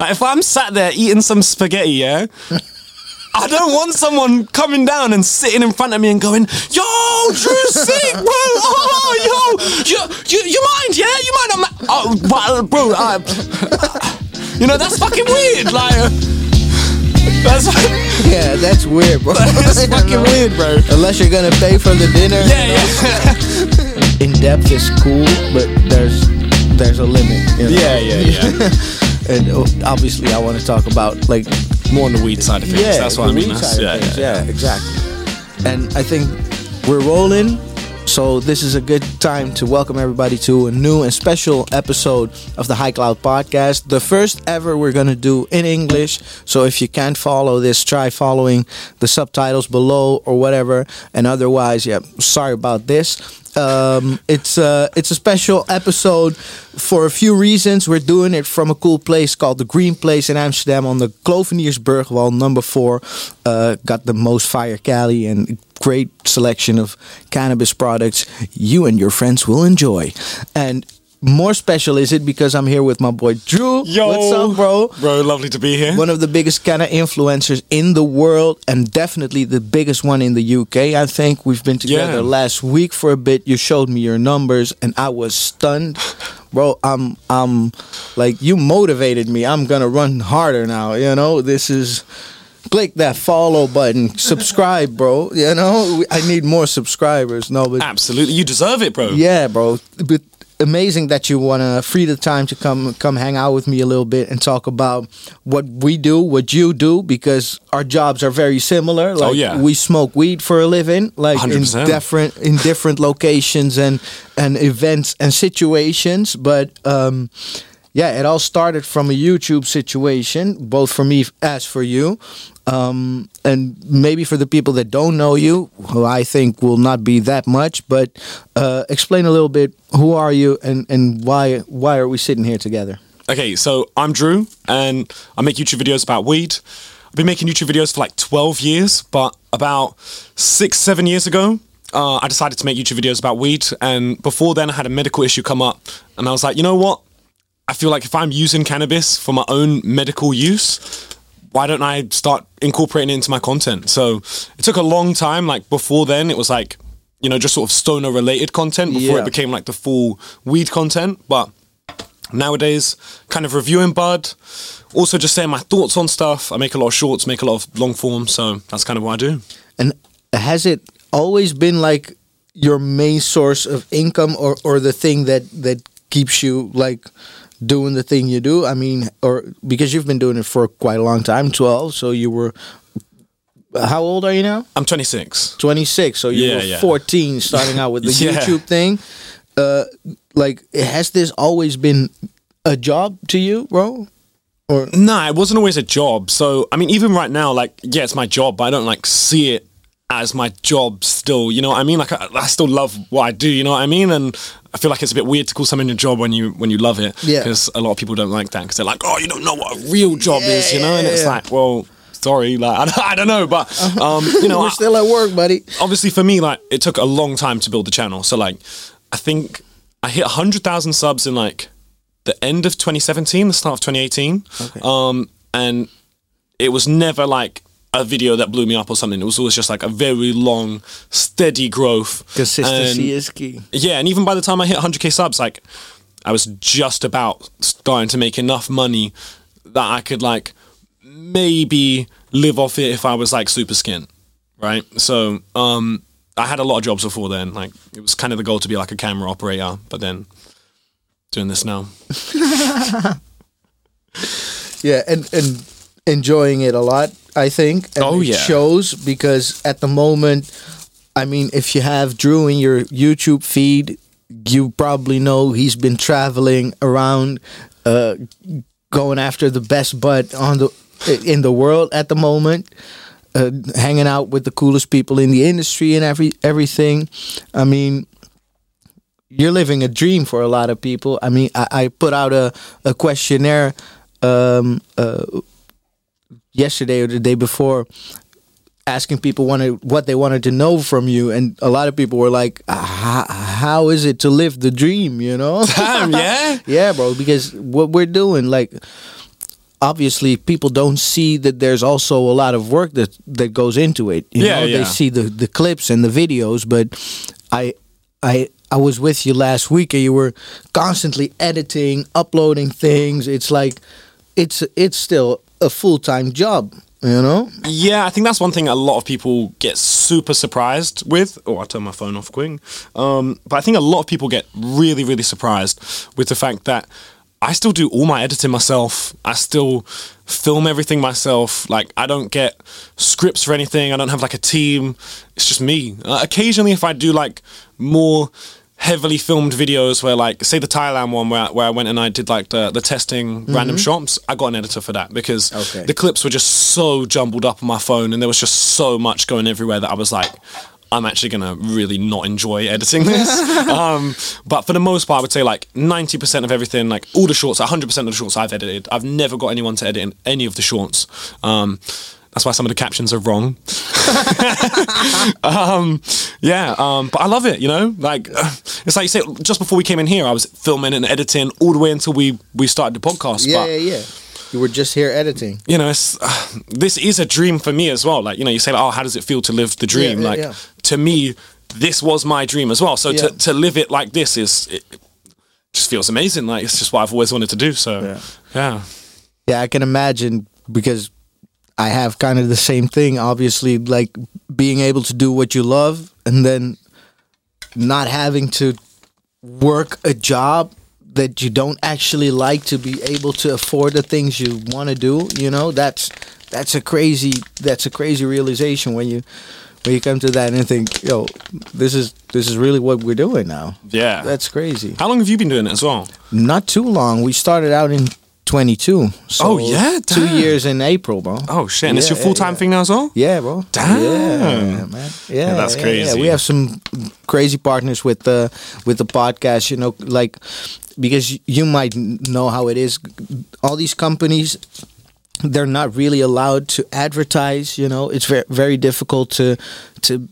Like if I'm sat there eating some spaghetti, yeah. I don't want someone coming down and sitting in front of me and going, "Yo, sick, bro. Oh, yo, you, you, you mind? Yeah, you mind? I'm, oh, well, bro, uh, you know that's fucking weird. Like, that's Yeah, that's weird, bro. that's fucking weird, bro. Unless you're gonna pay for the dinner. Yeah, yeah, In depth is cool, but there's there's a limit. you know? yeah, yeah, yeah. And uh, obviously, I want to talk about like More on the weed side of things. yeah, that's what I mean. yeah, yeah, yeah, exactly. And I think we're rolling. So this is a good time to welcome everybody to a new and special episode of the High Cloud Podcast. The first ever we're gonna do in English. So if you can't follow this, try following the subtitles below or whatever. And otherwise, yeah, sorry about this. Um, it's uh, it's a special episode for a few reasons. We're doing it from a cool place called the Green Place in Amsterdam on the Kloveniersburgwal number four. Uh, got the most fire Cali and great selection of cannabis products you and your friends will enjoy. And more special is it because I'm here with my boy Drew. Yo. What's up, bro? Bro, lovely to be here. One of the biggest kind of influencers in the world, and definitely the biggest one in the UK. I think we've been together Yeah. last week for a bit. You showed me your numbers, and I was stunned, bro. I'm, I'm like you motivated me. I'm gonna run harder now. You know, this is. Click that follow button, subscribe, bro. You know, I need more subscribers. No, but Absolutely, you deserve it, bro. yeah, bro. But amazing that you want to free the time to come come hang out with me a little bit and talk about what we do, what you do, because our jobs are very similar. Like Oh, yeah. we smoke weed for a living, like in 100%. different in different locations and and events and situations. But um, yeah, it all started from a YouTube situation, both for me as for you. Um, and maybe for the people that don't know you, who I think will not be that much, but uh, explain a little bit who are you and, and why why are we sitting here together? Okay, so I'm Drew, and I make YouTube videos about weed. I've been making YouTube videos for like 12 years, but about six, seven years ago, uh, I decided to make YouTube videos about weed. And before then, I had a medical issue come up, and I was like, you know what? I feel like if I'm using cannabis for my own medical use, why don't I start incorporating it into my content? So it took a long time. Like before then, it was like, you know, just sort of stoner related content before Yeah. it became like the full weed content. But nowadays kind of reviewing bud also just saying my thoughts on stuff i make a lot of shorts make a lot of long form so that's kind of what i do And has it always been like your main source of income or, or the thing that, that keeps you like doing the thing you do? I mean, or because you've been doing it for quite a long time, 12, so you were. How old are you now? i'm 26 26 so you Yeah, were yeah. 14 starting out with the Yeah. youtube thing uh like has this always been a job to you bro or nah it wasn't always a job so i mean even right now like yeah it's my job but i don't like see it as my job still you know what i mean like i, I still love what i do you know what i mean and I feel like it's a bit weird to call something a job when you when you love it. Yeah. Because a lot of people don't like that because they're like, oh, you don't know what a real job is, you know. And it's Yeah. like, well, sorry, like I, don't- I don't know, but um, you know, we're I- still at work buddy obviously for me like it took a long time to build the channel so like i think i hit 100000 subs in like the end of 2017 the start of 2018 um and it was never like a video that blew me up or something it was always just like a very long steady growth consistency And- is key yeah, and even by the time I hit 100k subs, like I was just about starting to make enough money that I could like maybe live off it if I was like super skint, right? So um, I had a lot of jobs before then. Like it was kind of the goal to be like a camera operator, but then doing this now. yeah and and enjoying it a lot i think and Oh, it yeah. shows because at the moment i mean if you have drew in your youtube feed you probably know he's been traveling around uh going after the best butt on the in the world at the moment uh, hanging out with the coolest people in the industry and every everything i mean you're living a dream for a lot of people. I mean, I, I put out a, a questionnaire um, uh, yesterday or the day before, asking people wanted what they wanted to know from you, and a lot of people were like, ah, "How how is it to live the dream?" You know? Damn, yeah. yeah, bro. Because what we're doing, like, obviously people don't see that there's also a lot of work that that goes into it. You Yeah, know, yeah. they see the the clips and the videos, but I I I was with you last week and you were constantly editing, uploading things. It's like it's it's still a full-time job, you know? Yeah, I think that's one thing a lot of people get super surprised with. Oh, I turned my phone off quick. Um, but I think a lot of people get really, really surprised with the fact that I still do all my editing myself. I still film everything myself. Like I don't get scripts for anything. I don't have like a team. It's just me. Uh, occasionally, if I do like more heavily filmed videos where like say the Thailand one where, where I went and I did like the, the testing random shots I got an editor for that because Okay. the clips were just so jumbled up on my phone and there was just so much going everywhere that I was like I'm actually gonna really not enjoy editing this. Um, but for the most part I would say like 90% of everything like all the shorts 100% of the shorts I've edited I've never got anyone to edit in any of the shorts. Um, that's why some of the captions are wrong um, yeah, um, but I love it. You know, like it's like you said. Just before we came in here, I was filming and editing all the way until we we started the podcast. Yeah, but, yeah, yeah. You were just here editing. You know, it's, uh, this is a dream for me as well. Like you know, you say, like, "Oh, how does it feel to live the dream?" yeah, like yeah. to me, this was my dream as well. So to to live it like this is. It, just feels amazing. Like it's just what I've always wanted to do. So Yeah. yeah. Yeah, I can imagine because I have kind of the same thing. Obviously, like being able to do what you love and then not having to work a job that you don't actually like to be able to afford the things you want to do. You know, that's that's a crazy that's a crazy realization when you when you come to that and think, yo, this is this is really what we're doing now. Yeah. That's crazy. How long have you been doing it as well? Not too long. We started out in 22. So Oh, yeah? two years in April, bro. Oh shit! And it's your full time yeah. thing now as well. Yeah, bro. Damn. Yeah, man. Yeah, that's yeah, crazy. Yeah. We have some crazy partners with the with the podcast. You know, like because you might know how it is. All these companies, they're not really allowed to advertise. You know, it's very very difficult to to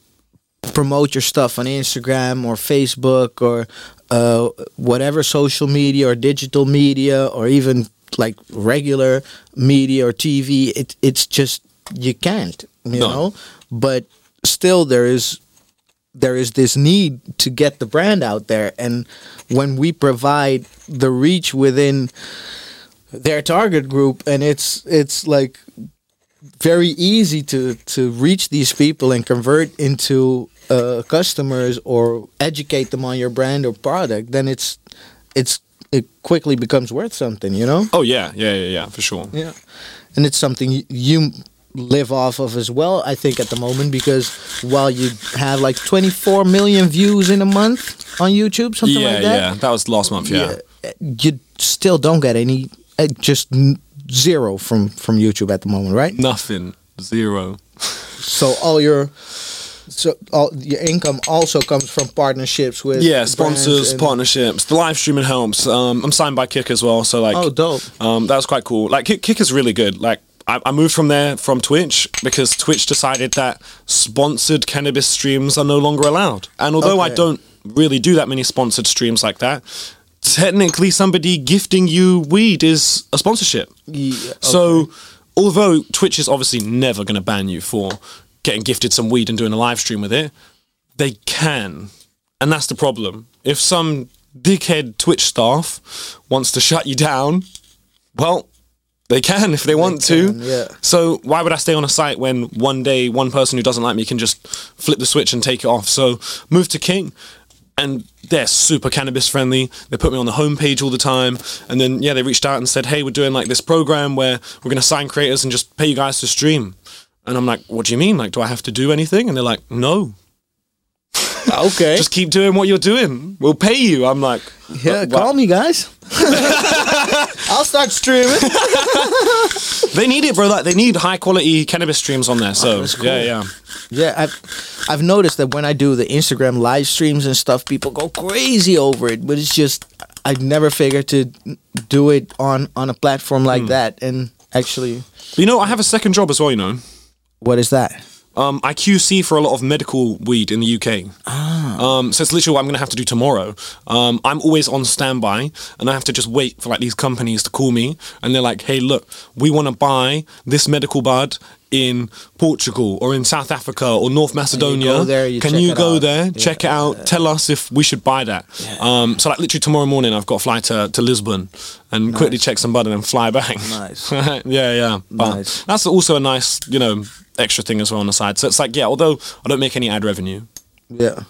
promote your stuff on Instagram or Facebook or uh, whatever social media or digital media or even like regular media or TV. It, it's just you can't, you No. know. But still, there is there is this need to get the brand out there, and when we provide the reach within their target group, and it's it's like very easy to to reach these people and convert into uh, customers or educate them on your brand or product, then it's it's it quickly becomes worth something, you know. Oh yeah, yeah, yeah, yeah, for sure. Yeah, and it's something you live off of as well. I think at the moment because while you have like 24 million views in a month on YouTube, something yeah, like that, yeah. Yeah. That was last month. Yeah. yeah, you still don't get any, uh, just zero from from YouTube at the moment, right? Nothing. Zero. So all your so all your income also comes from partnerships with Yeah, sponsors, partnerships. The live streaming helps. Um, I'm signed by Kick as well, so like, Oh, dope. um, that was quite cool. Like, Kick, Kick is really good. Like, I, I moved from there from Twitch because Twitch decided that sponsored cannabis streams are no longer allowed. And although I don't really do that many sponsored streams like that, technically somebody gifting you weed is a sponsorship. Yeah, So, although Twitch is obviously never going to ban you for getting gifted some weed and doing a live stream with it, they can. And that's the problem. If some dickhead Twitch staff wants to shut you down, well, they can if they want can, to. yeah. So why would I stay on a site when one day one person who doesn't like me can just flip the switch and take it off? So move to Kick and they're super cannabis friendly. They put me on the homepage all the time. And then yeah, they reached out and said, Hey, we're doing like this program where we're gonna sign creators and just pay you guys to stream. And I'm like, What do you mean? Like, do I have to do anything? And they're like, No. Okay. Just keep doing what you're doing. We'll pay you. I'm like, yeah, "Wha- call me, guys. I'll start streaming. They need it, bro. Like they need high quality cannabis streams on there. So that's cool. yeah, yeah. Yeah, I've I've noticed that when I do the Instagram live streams and stuff, people go crazy over it. But it's just I never figured to do it on on a platform like Hmm. that. And actually, you know, I have a second job as well. You know, what is that? Um, I QC for a lot of medical weed in the UK. Um, so it's literally what I'm going to have to do tomorrow. Um, I'm always on standby, and I have to just wait for like these companies to call me, and they're like, "Hey, look, we want to buy this medical bud." In Portugal or in South Africa or North Macedonia, go there, you can check you it go out. there, check it out, tell us if we should buy that? Um, so like literally tomorrow morning, I've got to fly to, to Lisbon and quickly check some bud and then fly back. Nice. yeah, yeah. But Nice. that's also a nice, you know, extra thing as well on the side. So it's like, yeah, although I don't make any ad revenue, Yeah.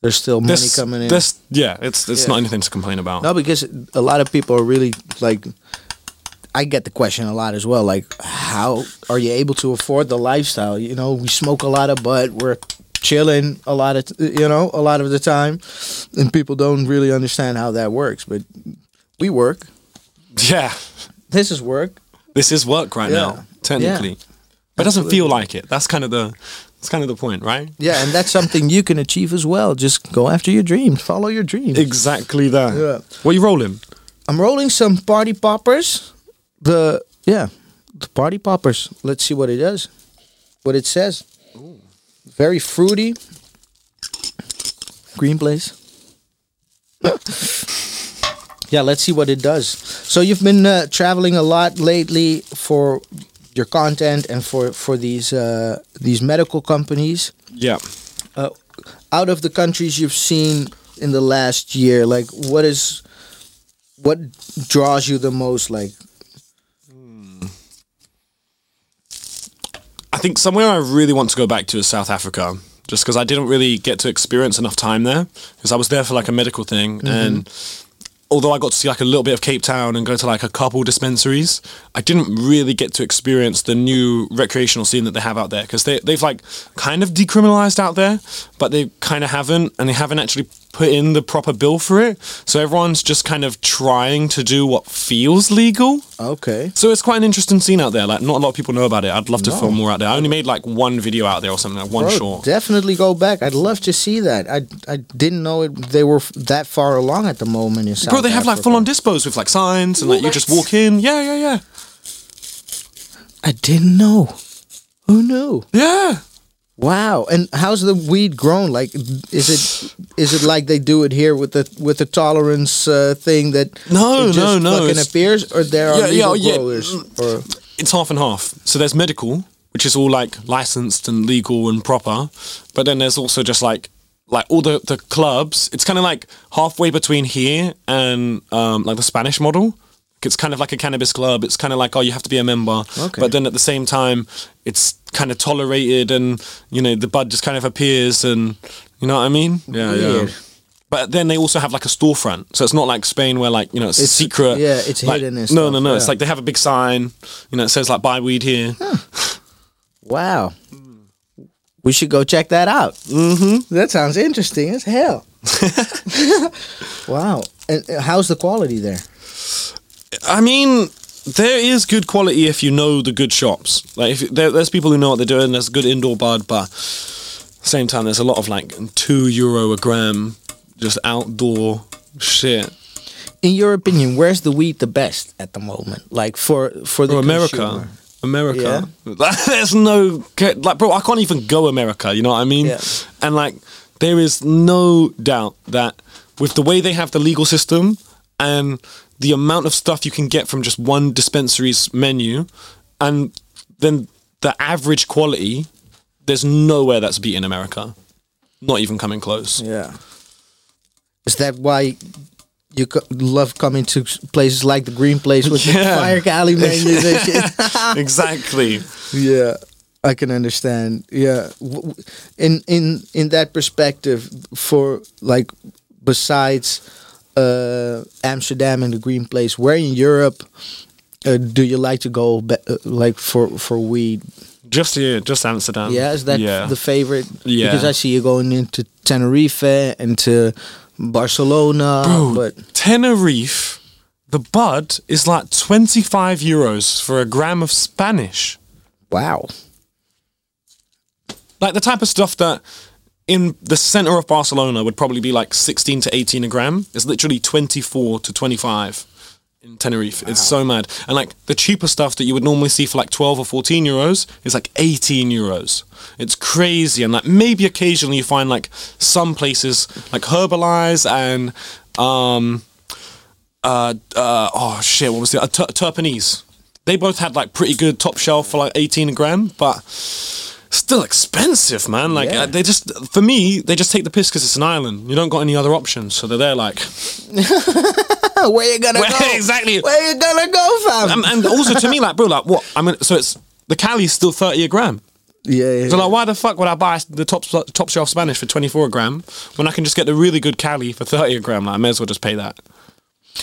There's still money this, coming in. this, yeah, it's it's Yeah. not anything to complain about. No, because a lot of people are really like. I get the question a lot as well. Like, how are you able to afford the lifestyle? You know, we smoke a lot of bud. We're chilling a lot of, t- you know, a lot of the time, and people don't really understand how that works. But we work. Yeah, This is work. this is work right Yeah. now, technically, Yeah. but it doesn't feel like it. That's kind of the that's kind of the point, right? Yeah, and that's something you can achieve as well. Just go after your dreams. Follow your dreams. Exactly that. Yeah. What are you rolling? I'm rolling some party poppers. The yeah, the party poppers. Let's see what it does. What it says. Very fruity. Green place. yeah, let's see what it does. So you've been uh, traveling a lot lately for your content and for for these uh, these medical companies. Yeah. Uh, out of the countries you've seen in the last year, like what is what draws you the most? Like think somewhere I really want to go back to is South Africa, just because I didn't really get to experience enough time there, because I was there for like a medical thing, mm-hmm. and although I got to see like a little bit of Cape Town and go to like a couple dispensaries, I didn't really get to experience the new recreational scene that they have out there, because they they've like kind of decriminalized out there, but they kind of haven't, and they haven't actually put in the proper bill for it, so everyone's just kind of trying to do what feels legal. okay, So it's quite an interesting scene out there. Like not a lot of people know about it. I'd love to film more out there. I only made like one video out there or something, like one Bro, short. definitely go back. I'd love to see that. I I didn't know it. They were f- that far along at the moment in South Bro, they have like full on dispos with like signs and like you just walk in. Yeah, yeah, yeah. I didn't know. Who knew? Yeah. Wow! And how's the weed grown? Like, is it is it like they do it here with the with the tolerance uh, thing that No, it no, no, fucking appears, or there are Yeah, yeah, legal yeah. growers? Or It's half and half. So there's medical, which is all like licensed and legal and proper. But then there's also just like like all the, the clubs. It's kind of like halfway between here and um, like the Spanish model. It's kind of like a cannabis club. It's kind of like, oh, you have to be a member. Okay. But then at the same time, it's kind of tolerated and, you know, the bud just kind of appears and, you know what I mean? Yeah, Weird. yeah. But then they also have like a storefront. So it's not like Spain where like, you know, it's, It's- secret. yeah, it's like- hidden and No, stuff, no, no. It's like they have a big sign, you know, it says like buy weed here. wow, we should go check that out. Mm-hmm. That sounds interesting as hell. wow! And uh, how's the quality there? I mean, there is good quality if you know the good shops. Like, if there, there's people who know what they're doing. There's good indoor bud, but same time, there's a lot of like two euro a gram, just outdoor shit. In your opinion, where's the weed the best at the moment? Like for for the Bro, America, consumer? America. There's no like, bro. I can't even go America. You know what I mean? Yeah. And like, there is no doubt that with the way they have the legal system and the amount of stuff you can get from just one dispensary's menu, and then the average quality, there's nowhere that's beating in America. Not even coming close. Yeah. Is that why you co- love coming to places like the Green Place with the Fire Cali menus and shit? exactly. yeah, I can understand. Yeah, in in in that perspective, for like besides Amsterdam and the Green Place, where in Europe uh, do you like to go? Uh, like for for weed? Just here, just Amsterdam. Yeah, is that yeah. the favorite? Yeah. Because I see you going into Tenerife and to Barcelona, Bro, but Tenerife, the bud is like 25 euros for a gram of Spanish. wow. Like the type of stuff that in the center of Barcelona would probably be like 16 to 18 a gram It's literally 24 to 25 in Tenerife. It's so mad. And like the cheaper stuff that you would normally see for like 12 or 14 euros is like 18 euros. It's crazy. And like maybe occasionally you find like some places like Herbalize and um uh uh oh shit, what was it? Uh, Tur- Turpanese. They both had like pretty good top shelf for like 18 a gram, but still expensive, man. Like Yeah. uh, they just for me, they just take the piss because it's an island. You don't got any other options, so they're there like Where you gonna Where- go? exactly. Where you gonna go, fam? and, and also to me, like, bro, like, what? I mean, so it's the Cali's still thirty a gram. yeah, yeah. So like, why the fuck would I buy the top top shelf Spanish for twenty four a gram when I can just get the really good Cali for thirty a gram? Like, I may as well just pay that.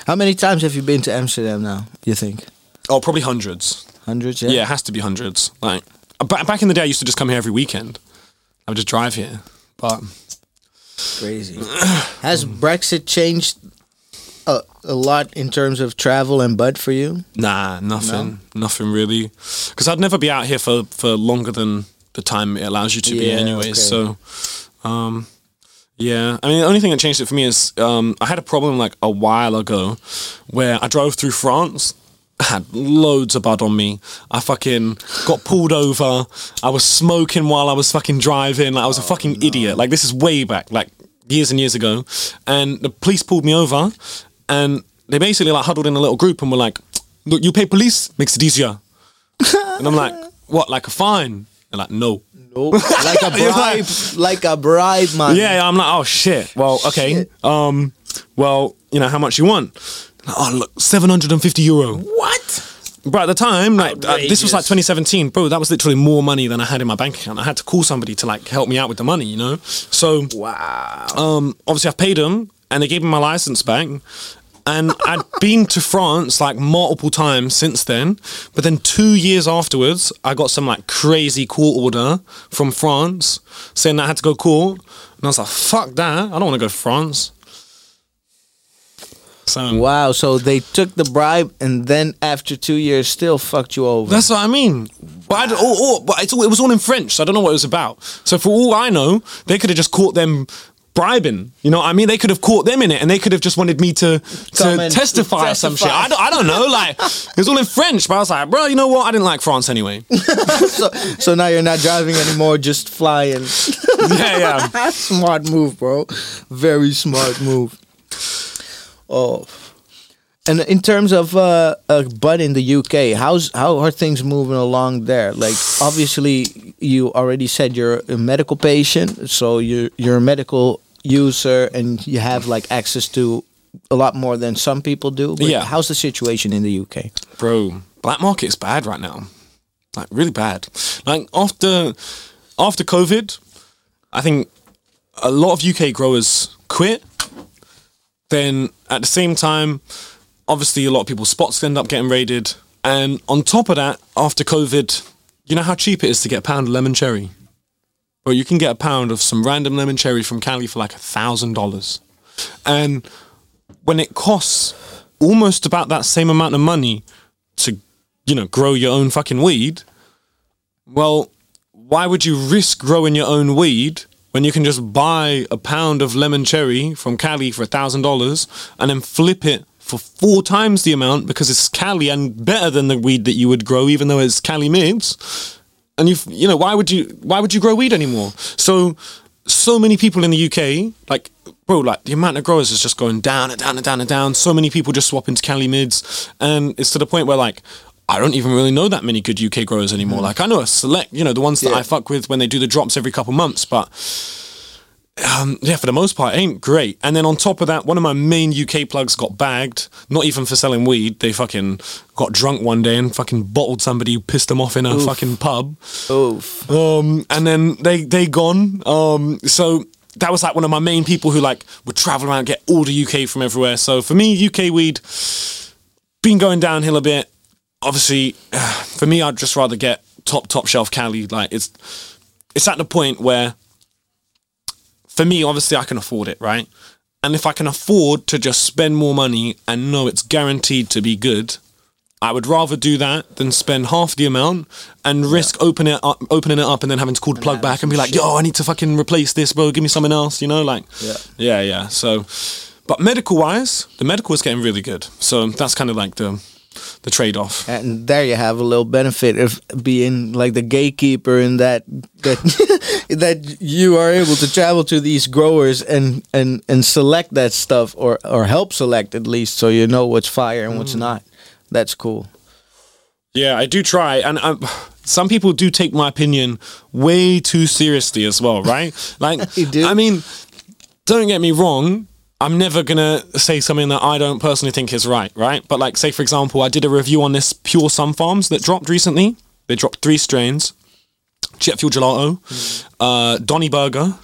How many times have you been to Amsterdam now? You think Oh, probably hundreds. hundreds? Yeah, Yeah, it has to be hundreds. Like, back in the day, I used to just come here every weekend. I would just drive here, but crazy. Has Brexit changed a, a lot in terms of travel and bud for you? Nah, nothing, nothing really. Because I'd never be out here for for longer than the time it allows you to be, Yeah, anyways. okay. So, um, yeah. I mean, the only thing that changed it for me is um, I had a problem like a while ago where I drove through France. Had loads of bud on me. I fucking got pulled over. I was smoking while I was fucking driving. Like I was a fucking idiot. Like this is way back, like years and years ago. And the police pulled me over, and they basically like huddled in a little group and were like, "Look, you pay police makes it easier." and I'm like, "What? Like a fine?" They're like, "No." No, like a bribe, like- like a bribe, man. Yeah, yeah, I'm like, oh shit. Well, okay. Shit. Um, well, you know how much you want? Oh look, 750 euro. What? But at the time, like uh, this was like 2017, bro. That was literally more money than I had in my bank account. I had to call somebody to like help me out with the money, you know. So Wow. um, obviously I paid them, and they gave me my license back. And I'd been to France like multiple times since then. But then two years afterwards, I got some like crazy court order from France saying that I had to go court. And I was like, fuck that. I don't want to go to France. So Wow. So they took the bribe, and then after two years, still fucked you over. that's what I mean. But, I, or, or, oh, oh, but all, it was all in French, so I don't know what it was about. So for all I know, they could have just caught them bribing. You know what I mean? They could have caught them in it, and they could have just wanted me to, Come to and testify, or some shit. I don't, I don't know. Like it was all in French, but I was like, bro, you know what? I didn't like France anyway. so, so now you're not driving anymore, just flying. yeah, yeah. smart move, bro. Very smart move. Oh. And in terms of uh, uh, bud in the UK, how's how are things moving along there? Like, obviously, you already said you're a medical patient, so you're you're a medical user, and you have like access to a lot more than some people do. But Yeah. how's the situation in the UK? bro, black market is bad right now. Like really bad. Like after after COVID, I think a lot of UK growers quit. Then at the same time, obviously a lot of people's spots end up getting raided. And on top of that, after COVID, you know how cheap it is to get a pound of lemon cherry? Or you can get a pound of some random lemon cherry from Cali for like a thousand dollars. And when it costs almost about that same amount of money to, you know, grow your own fucking weed, well, why would you risk growing your own weed when you can just buy a pound of lemon cherry from Cali for a thousand dollars and then flip it for four times the amount because it's Cali and better than the weed that you would grow, even though it's Cali mids. And you, you know, why would you, why would you grow weed anymore? So, so many people in the UK, like, bro, like the amount of growers is just going down and down and down and down. So many people just swap into Cali mids, and it's to the point where like. I don't even really know that many good UK growers anymore. Like I know a select, you know, the ones that Yeah. I fuck with when they do the drops every couple months, but um, yeah, for the most part, it ain't great. And then on top of that, one of my main UK plugs got bagged, not even for selling weed. They fucking got drunk one day and fucking bottled somebody who pissed them off in a fucking pub. Oof. Um, and then they they gone. Um, so that was like one of my main people who like would travel around, get all the UK from everywhere. So for me, UK weed been going downhill a bit. Obviously, for me, I'd just rather get top top shelf Cali. Like it's it's at the point where, for me, obviously, I can afford it, right? And if I can afford to just spend more money and know it's guaranteed to be good, I would rather do that than spend half the amount and risk opening it up, opening it up and then having to call the plug back and be like, "Yo, I need to fucking replace this, bro. Give me something else." You know, like, Yeah. yeah, yeah. So, but medical wise, the medical is getting really good. So that's kind of like the the trade off. and there you have a little benefit of being like the gatekeeper in that that that you are able to travel to these growers and and and select that stuff or or help select at least so you know what's fire and Mm. what's not that's cool Yeah, I do try, and um, some people do take my opinion way too seriously as well, right? Like? I mean, don't get me wrong. I'm never gonna say something that I don't personally think is right, right? But like, say for example, I did a review on this Pure Sunfarms that dropped recently. They dropped three strains: Jet Fuel Gelato, uh, Donny Burger.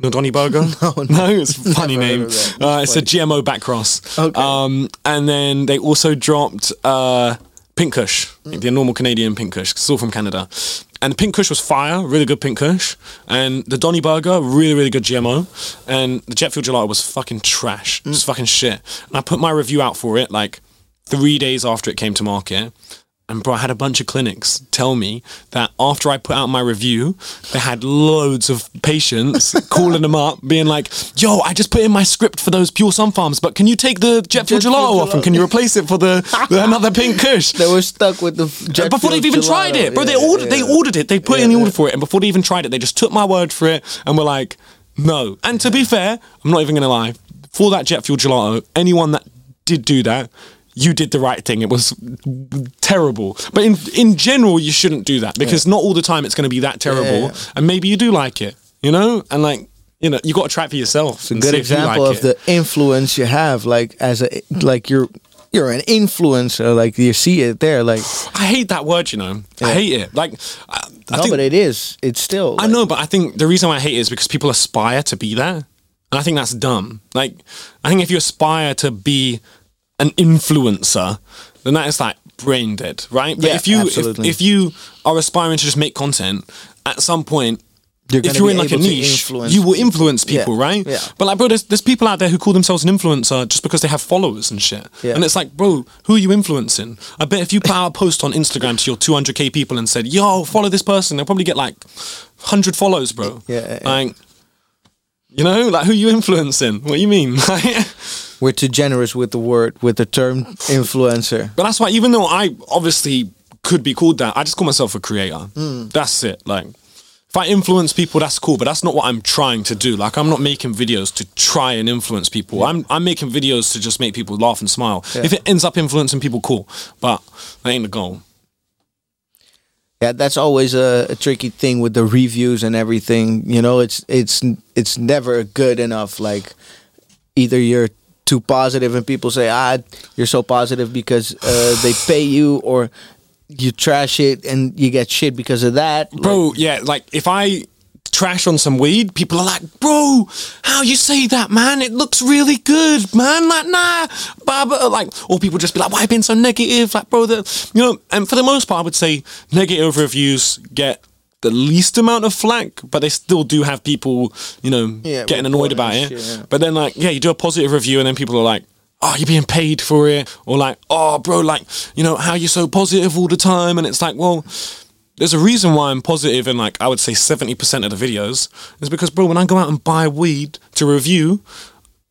No, Donny Burger. No, no, it's a funny name. Uh, it's a GMO back cross. Okay. Um, and then they also dropped uh, Pink Kush, the normal Canadian Pink Kush. It's all from Canada. And the Pink Kush was fire, really good Pink Kush. And the Donny Burger, really, really good GMO. And the Jet Fuel Gelato was fucking trash. It was mm. fucking shit. And I put my review out for it like three days after it came to market. And bro, I had a bunch of clinics tell me that after I put out my review, they had loads of patients calling them up, being like, "Yo, I just put in my script for those Pure Sunfarms, but can you take the Jet Fuel Fuel Gelato off and can you replace it for the, the another Pink Kush?" they were stuck with the jet before they've even gelato. tried it, bro. they Yeah, ordered, they ordered it. They put in the order for it, and before they even tried it, they just took my word for it and were like, "No." And to be fair, I'm not even gonna lie. For that jet fuel gelato, anyone that did do that, you did the right thing. It was terrible, but in in general, you shouldn't do that because not all the time it's gonna be that terrible, Yeah. and maybe you do like it, you know, and like. You know, you got to try it for yourself. It's a good example of the influence you have like as a like you're you're an influencer like you see it there like I hate that word. You know, I hate it. Like, I, I no think but it is it's still I know, but I think the reason why I hate it is because people aspire to be there. And I think that's dumb. Like, I think if you aspire to be an influencer, then that is like brain dead, right? But Yeah, if you if, if you are aspiring to just make content, at some point You're if you're in like a niche, you will influence people, Yeah, right? yeah. But like, bro, there's, there's people out there who call themselves an influencer just because they have followers and shit. Yeah. And it's like, bro, who are you influencing? I bet if you put out a post on Instagram to your 200k people and said, "Yo, follow this person," they'll probably get like 100 follows, bro. Yeah, yeah, yeah. Like, you know, like who you influencing? What do you mean? we're too generous with the word with the term influencer But that's why, even though I obviously could be called that, I just call myself a creator. Hmm. That's it. Like, if I influence people, that's cool. But that's not what I'm trying to do. Like, I'm not making videos to try and influence people. I'm I'm making videos to just make people laugh and smile. If it ends up influencing people, cool. But that ain't the goal. Yeah, that's always a, a tricky thing with the reviews and everything. You know, it's it's it's never good enough. Like either you're too positive and people say, "Ah, you're so positive because uh, they pay you," or you trash it and you get shit because of that. Bro, yeah, like if I trash on some weed, people are like, bro, how you say that, man? It looks really good, man. Like, nah, blah, uh, blah, like, or people just be like, why you been so negative? Like, bro, the, you know, and for the most part, I would say negative reviews get the least amount of flack, but they still do have people, you know, Yeah, getting annoyed about it. yeah. But then, like, yeah, you do a positive review, and then people are like, oh, you're being paid for it, or like, oh, bro, like, you know, how you're so positive all the time, and it's like, well, there's a reason why I'm positive in like I would say 70% of the videos is because bro when I go out and buy weed to review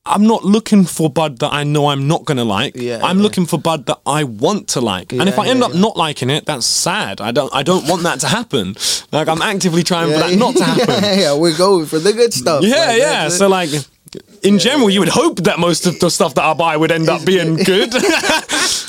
I'm not looking for bud that I know I'm not gonna like. Yeah, I'm yeah. looking for bud that I want to like. Yeah, and if I end up not liking it, that's sad. I don't I don't want that to happen. Like I'm actively trying for that not to happen. yeah, yeah, we're going for the good stuff. Yeah, Like, yeah. So like in general, you would hope that most of the stuff that I buy would end up being good.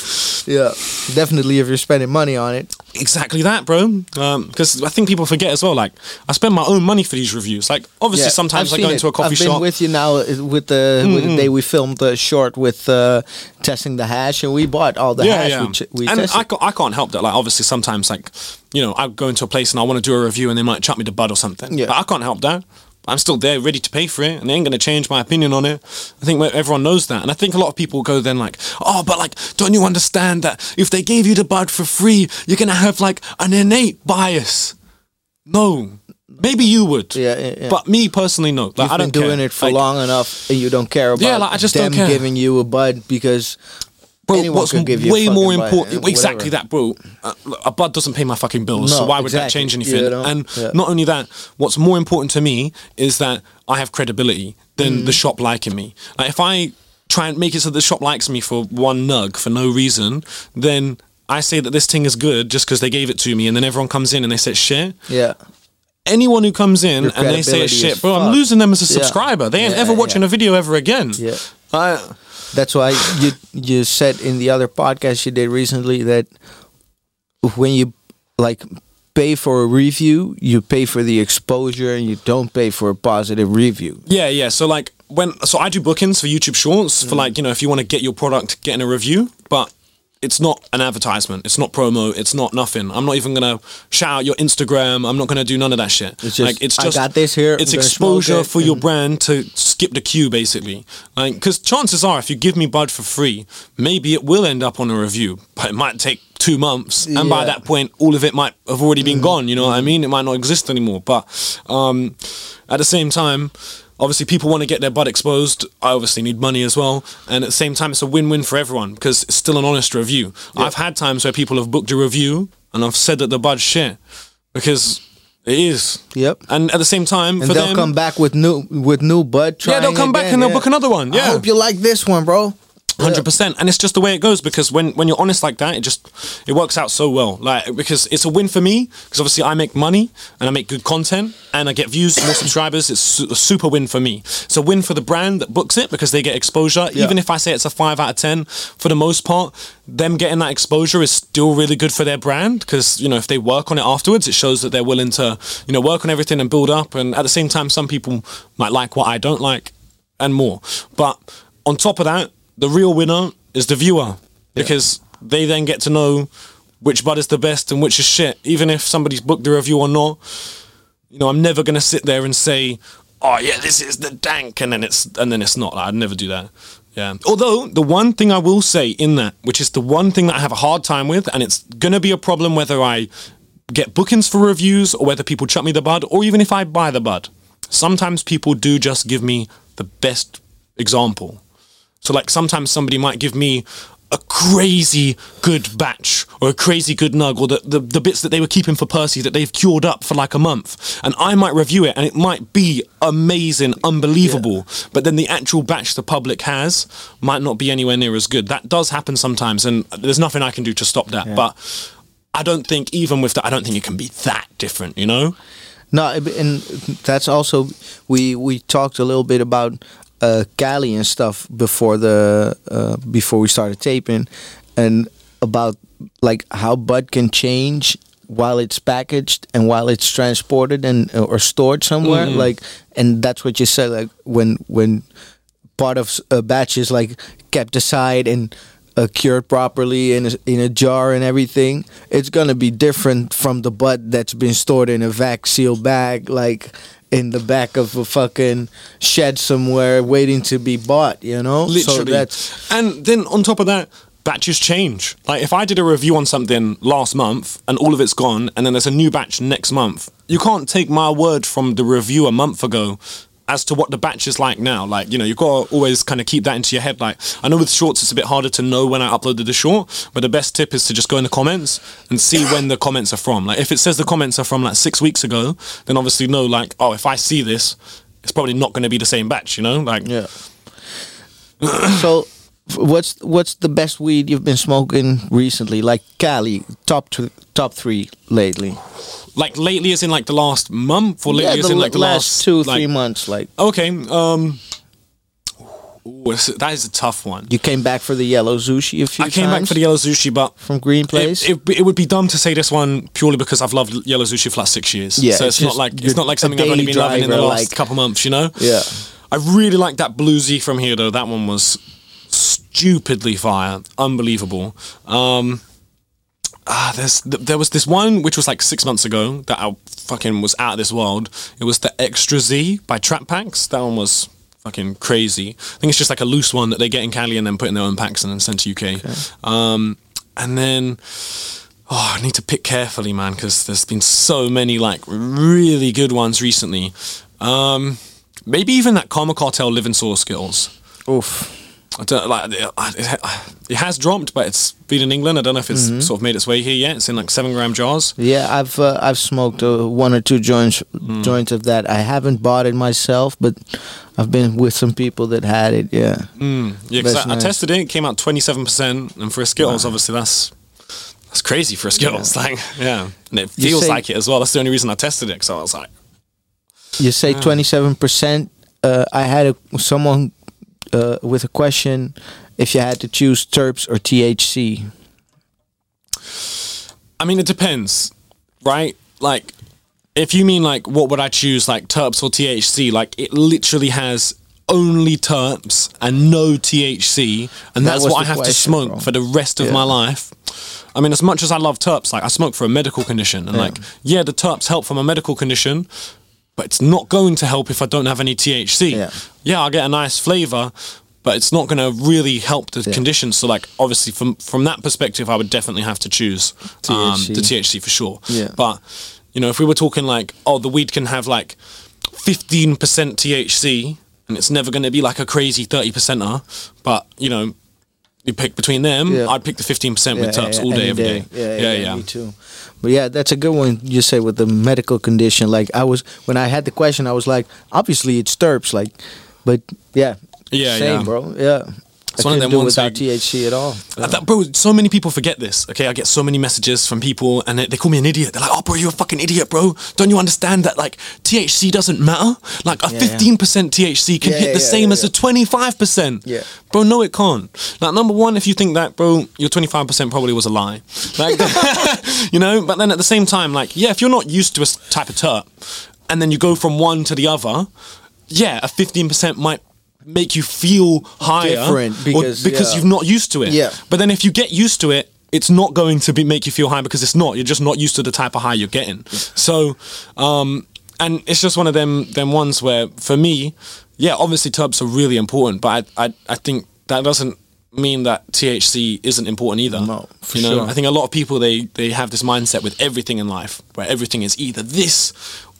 yeah, definitely if you're spending money on it. exactly that, bro. Because I think people forget as well. Like I spend my own money for these reviews. Like obviously, Yeah, sometimes I've I go into a coffee I've shop. Mm-hmm. been with you now uh, with the with the day we filmed the short with uh, testing the hash, and we bought all the hash. We, ch- we and tested. I, ca- I can't help that. Like, obviously, sometimes, like, you know, I go into a place and I want to do a review and they might chuck me the bud or something. Yeah. But I can't help that. I'm still there, ready to pay for it, and they ain't going to change my opinion on it. I think everyone knows that. And I think a lot of people go then, like, oh, but, like, don't you understand that if they gave you the bud for free, you're going to have, like, an innate bias? No. Maybe you would. Yeah, yeah, yeah. But me personally, no. Like, You've I been don't doing care. it for Like, long enough, and you don't care about Yeah, like, I just don't them care. giving you a bud because Bro, anyone what's could give you a way more important? Exactly whatever. that, bro. Uh, a bud doesn't pay my fucking bills, so No, why would that exactly. change anything? And Yeah. not only that, what's more important to me is that I have credibility than Mm. the shop liking me. Like if I try and make it so the shop likes me for one nug for no reason, then I say that this thing is good just because they gave it to me, and then everyone comes in and they say shit. Yeah. Anyone who comes in Your and they say shit, bro, I'm fucked. losing them as a Yeah. subscriber. They ain't Yeah, ever watching yeah. a video ever again. Yeah. I, That's why you you said in the other podcast you did recently that when you like pay for a review, you pay for the exposure and you don't pay for a positive review. Yeah, yeah. So like when so I do bookings for YouTube Shorts Mm. for like you know if you want to get your product, getting a review, but it's not an advertisement. It's not promo. It's not nothing. I'm not even gonna shout out your Instagram. I'm not gonna do none of that shit. It's just, like it's I got this here, It's I'm gonna smoke exposure it, for your brand to skip the queue basically. Like because chances are if you give me Bud for free, maybe it will end up on a review, but it might take two months, and by Yeah. Mm-hmm. that point, all of it might have already been gone. You know what I mean? It might not exist anymore. But um, at the same time, obviously, people want to get their butt exposed. I obviously need money as well, and at the same time, it's a win-win for everyone because it's still an honest review. I've had times where people have booked a review and I've said that the bud's shit because it is. Yep. And at the same time, And they'll them, come back with new with new bud. Yeah, they'll come back again, and they'll yeah. book another one, Yeah. I hope you like this one, bro. Hundred percent, and it's just the way it goes because when when you're honest like that, it just it works out so well. Like because it's a win for me because obviously I make money and I make good content and I get views, more subscribers. It's a super win for me. It's a win for the brand that books it because they get exposure. Yeah. Even if I say it's a five out of ten, for the most part, them getting that exposure is still really good for their brand because you know if they work on it afterwards, it shows that they're willing to you know work on everything and build up. And at the same time, some people might like what I don't like and more. But on top of that, the real winner is the viewer because they then get to know which bud is the best and which is shit. Even if somebody's booked the review or not, you know, I'm never gonna sit there and say, "Oh yeah, this is the dank," and then it's and then it's not. I'd never do that. Yeah. Although the one thing I will say in that, which is the one thing that I have a hard time with, and it's gonna be a problem whether I get bookings for reviews or whether people chuck me the bud or even if I buy the bud. Sometimes people do just give me the best example. So like sometimes somebody might give me a crazy good batch or a crazy good nug or the, the, the bits that they were keeping for Percy that they've cured up for like a month. And I might review it and it might be amazing, unbelievable. But then the actual batch the public has might not be anywhere near as good. That does happen sometimes and there's nothing I can do to stop that. But I don't think even with that, I don't think it can be that different, you know? No, and that's also we we talked a little bit about uh, Cali and stuff before the uh, before we started taping, and about like how bud can change while it's packaged and while it's transported and uh, or stored somewhere. Like, and that's what you said. Like when when part of a batch is like kept aside and uh, cured properly in a, in a jar and everything, it's gonna be different from the bud that's been stored in a vac sealed bag, like in the back of a fucking shed somewhere, waiting to be bought. You know, so Literally. that's and then on top of that, batches change. Like if I did a review on something last month and all of it's gone, and then there's a new batch next month, you can't take my word from the review a month ago as to what the batch is like now. Like, you know, you've got to always kind of keep that into your head. Like, I know with shorts it's a bit harder to know when I uploaded the short, but the best tip is to just go in the comments and see when the comments are from. Like, if it says the comments are from like six weeks ago, then obviously know, like, oh, if I see this, it's probably not going to be the same batch, you know? Like, yeah. so, what's what's the best weed you've been smoking recently? Like Cali, top two, top three lately. Like lately as in like the last month or lately yeah, as in like the last, last, two like, three months. Like Okay, um ooh, that is a tough one. you came back for the yellow sushi a few I came back for the yellow sushi, but from Green Place. it, it, it would be dumb to say this one purely because I've loved yellow sushi for like six years. Yeah, so it's it's, not like it's not like something I've only been loving in the last like- couple months. You know. Yeah. I really like that bluesy from here though. That one was stupidly fire, unbelievable. Um, ah, there's th- there was this one which was like six months ago that I fucking was out of this world. It was the Extra Z by Trap Packs. That one was fucking crazy. I think it's just like a loose one that they get in Cali and then put in their own packs and then send to UK. Um, and then. Oh, I need to pick carefully, man, because there's been so many like really good ones recently. Um, maybe even that Karma Cartel Living Source Skittles. Oof. I don't like it, it has dropped, but it's been in England. I don't know if it's Mm-hmm. sort of made its way here yet. It's in like seven gram jars. Yeah, I've uh, I've smoked uh, one or two joints Mm. joints of that. I haven't bought it myself, but I've been with some people that had it. Yeah, Mm. Yeah, That's I, I tested it. It came out twenty seven percent, and for a Skittles, obviously that's that's crazy for a Skittles. Like, yeah, and it feels say- like it as well. That's the only reason I tested it. So I was like, you say twenty seven percent. Uh, I had a, someone uh, with a question: if you had to choose terps or THC. I mean, it depends, right? Like, if you mean like what would I choose, like terps or THC? Like, it literally has only terps and no THC, and That that's what I have to smoke for the rest of Yeah. my life. I mean, as much as I love terps, like I smoke for a medical condition, and like, yeah, the terps help from a medical condition, but it's not going to help if I don't have any THC. Yeah. yeah I'll get a nice flavor, but it's not going to really help the condition. So, like, obviously, from from that perspective, I would definitely have to choose um, THC. the THC for sure. Yeah. But you know, if we were talking like, oh, the weed can have like fifteen percent THC, and it's never going to be like a crazy thirty percenter, but you know. You pick between them. Yeah. I'd pick the fifteen percent with terps all day, every day. Yeah, yeah, yeah. Me too. But yeah, that's a good one. You say with the medical condition. Like I was when I had the question, I was like, obviously it's terps. Like, but yeah, Yeah, same, yeah. bro. Yeah, It's I one of them do ones without where- THC at all. Bro, so many people forget this. Okay, I get so many messages from people, and they, they call me an idiot. They're like, "Oh, bro, you're a fucking idiot, bro. Don't you understand that like THC doesn't matter? Like a Yeah, yeah. fifteen percent THC can hit the same as a twenty five percent. Yeah. bro, no, it can't. Like number one, if you think that, bro, your twenty five percent probably was a lie. Like, you know. But then at the same time, like, yeah, if you're not used to a type of terp, and then you go from one to the other, yeah, a fifteen percent might make you feel higher Different, or- because, because yeah. you've not used to it. Yeah. But then if you get used to it, it's not going to be make you feel high because it's not. You're just not used to the type of high you're getting. So, um, and it's just one of them them ones where for me, yeah, obviously terps are really important, but I I, I think that doesn't mean that THC isn't important either. No, you know, sure. I think a lot of people they they have this mindset with everything in life where everything is either this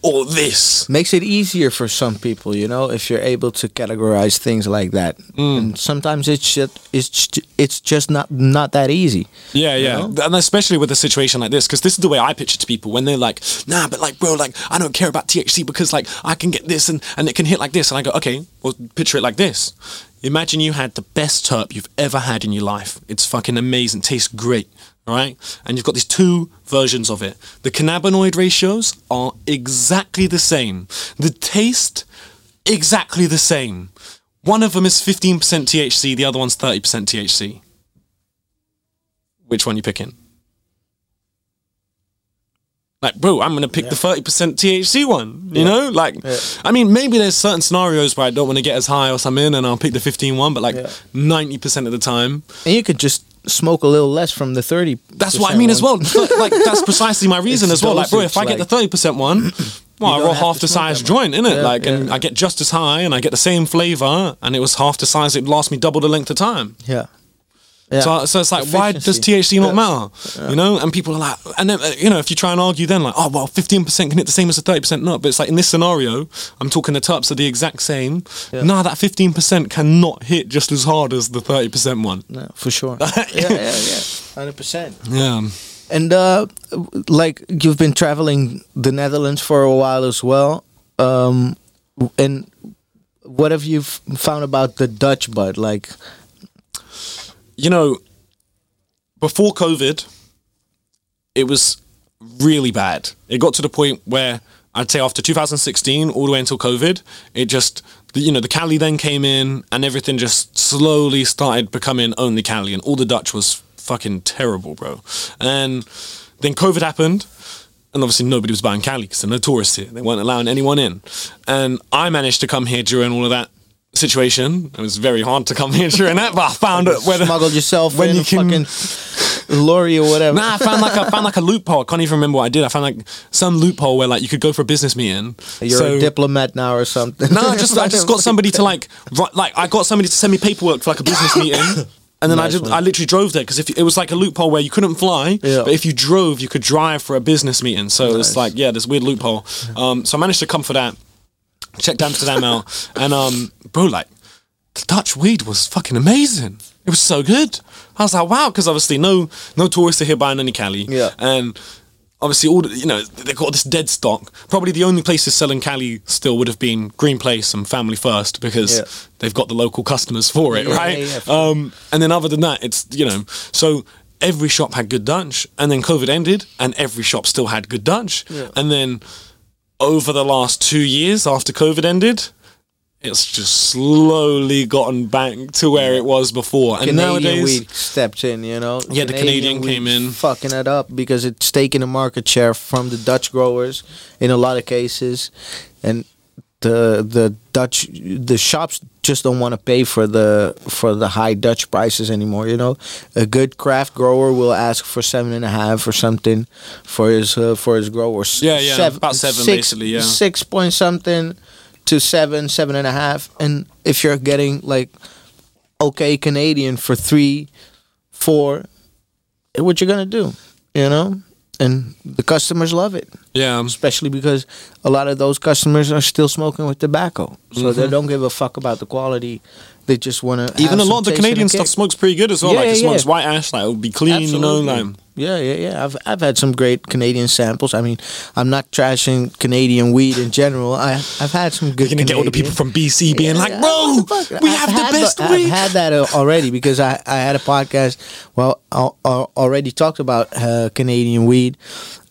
or this. Makes it easier for some people, you know, if you're able to categorize things like that. Mm. And sometimes it's just it's it's just not not that easy. Yeah, yeah, know? and especially with a situation like this, because this is the way I picture it to people when they're like, "Nah, but like, bro, like, I don't care about THC because like I can get this and and it can hit like this," and I go, "Okay, well, picture it like this. Imagine you had the best terp you've ever had in your life. It's fucking amazing, tastes great, all right? And you've got these two versions of it. The cannabinoid ratios are exactly the same. The taste, exactly the same. One of them is 15% THC, the other one's 30% THC. Which one you picking? Like, bro, I'm gonna pick the 30% THC one. You know, like, I mean, maybe there's certain scenarios where I don't want to get as high or something, and I'll pick the 15 one. But like, Yeah. 90% of the time, And you could just smoke a little less from the 30. that's what I mean as well. like, that's precisely my reason It's as well. Like, bro, if I get the 30% one. Well, I don't roll have half to the smoke size that joint, innit? Yeah, like, and yeah. I get just as high, and I get the same flavor, and it was half the size. It lasts me double the length of time. Yeah. Yeah. So, so it's like, why does THC not Yeah. matter? You know, and people are like, and then you know, if you try and argue, then like, oh well, fifteen percent can hit the same as the thirty percent not. But it's like in this scenario, I'm talking the terps are the exact same. Nah, that fifteen percent cannot hit just as hard as the thirty percent one. No, for sure. yeah, yeah, yeah. 100%. Yeah. And uh, like you've been traveling the Netherlands for a while as well. Um, and what have you f- found about the Dutch bud? Like, you know, before COVID, it was really bad. It got to the point where I'd say after 2016, all the way until COVID, it just, you know, the Cali then came in and everything just slowly started becoming only Cali and all the Dutch was fucking terrible, bro. And then COVID happened. And obviously nobody was buying Cali because there are no tourists here. They weren't allowing anyone in. And I managed to come here during all of that situation. It was very hard to come here during that, but I found it whether smuggled yourself when in you a can- fucking lorry or whatever. Nah, I found like I found like a loophole. I can't even remember what I did. I found like some loophole where like you could go for a business meeting. You're So- a diplomat now or something. No, I just I just got somebody to like write, like I got somebody to send me paperwork for like a business meeting. And then I just one. I literally drove there because if it was like a loophole where you couldn't fly, Yeah. but if you drove, you could drive for a business meeting. So Nice. it's like yeah, this weird loophole. Um, so I managed to come for that, checked Amsterdam out, and um, bro, like the Dutch weed was fucking amazing. It was so good. I was like, wow, because obviously no no tourists are here buying any Cali. Yeah. And obviously all the, you know they got this dead stock. Probably the only places selling Cali still would have been Green Place and Family First because Yeah. they've got the local customers for it, Yeah, right? yeah, yeah, for um, and then other than that, it's you know so. Every shop had good Dutch, and then COVID ended, and every shop still had good Dutch. And then over the last two years after COVID ended, it's just slowly gotten back to where it was before. And Canadian nowadays, weed stepped in, you know. Yeah, the Canadian came in. fucking it up because it's taking a market share from the Dutch growers in a lot of cases, and the the Dutch the shops just don't want to pay for the for the high Dutch prices anymore. You know, a good craft grower will ask for seven and a half or something for his uh, for his growers. Yeah, yeah, about seven six- basically, yeah. six point something to seven, seven and a half, and if you're getting like okay Canadian for three, four, what you're gonna do, you know? And the customers love it, yeah, especially because a lot of those customers are still smoking with tobacco, so they don't give a fuck about the quality. They just want to Mm-hmm. even a lot of the Canadian stuff smokes pretty good as well. Yeah, like it yeah, smokes white ash, like it'll be clean, you know, like yeah, yeah, yeah. I've I've had some great Canadian samples. I mean, I'm not trashing Canadian weed in general. I I've had some good. you're gonna get all the people from BC being like, Yeah, bro, what the we I've have the best I've had that already because I, I had a podcast. Well, I, I already talked about uh, Canadian weed,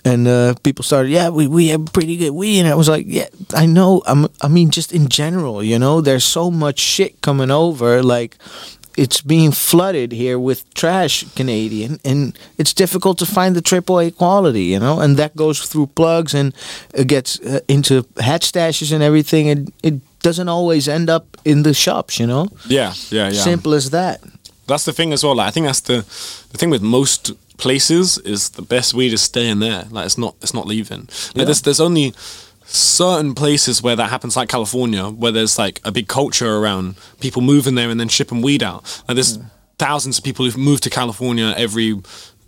and uh, people started, yeah, we, we have pretty good weed, and I was like, yeah, I know. I'm, I mean, just in general, you know, there's so much shit coming over, like. It's being flooded here with trash Canadian, and it's difficult to find the AAA quality, you know. And that goes through plugs and it gets uh, into hat stashes and everything, and it doesn't always end up in the shops, you know. Yeah, yeah, yeah. Simple as that. That's the thing as well. Like I think that's the the thing with most places is the best way to stay in there. Like it's not it's not leaving. Like Yeah. there's there's only certain places where that happens, like California, where there's like a big culture around people moving there and then shipping weed out. Like there's hmm. thousands of people who've moved to California every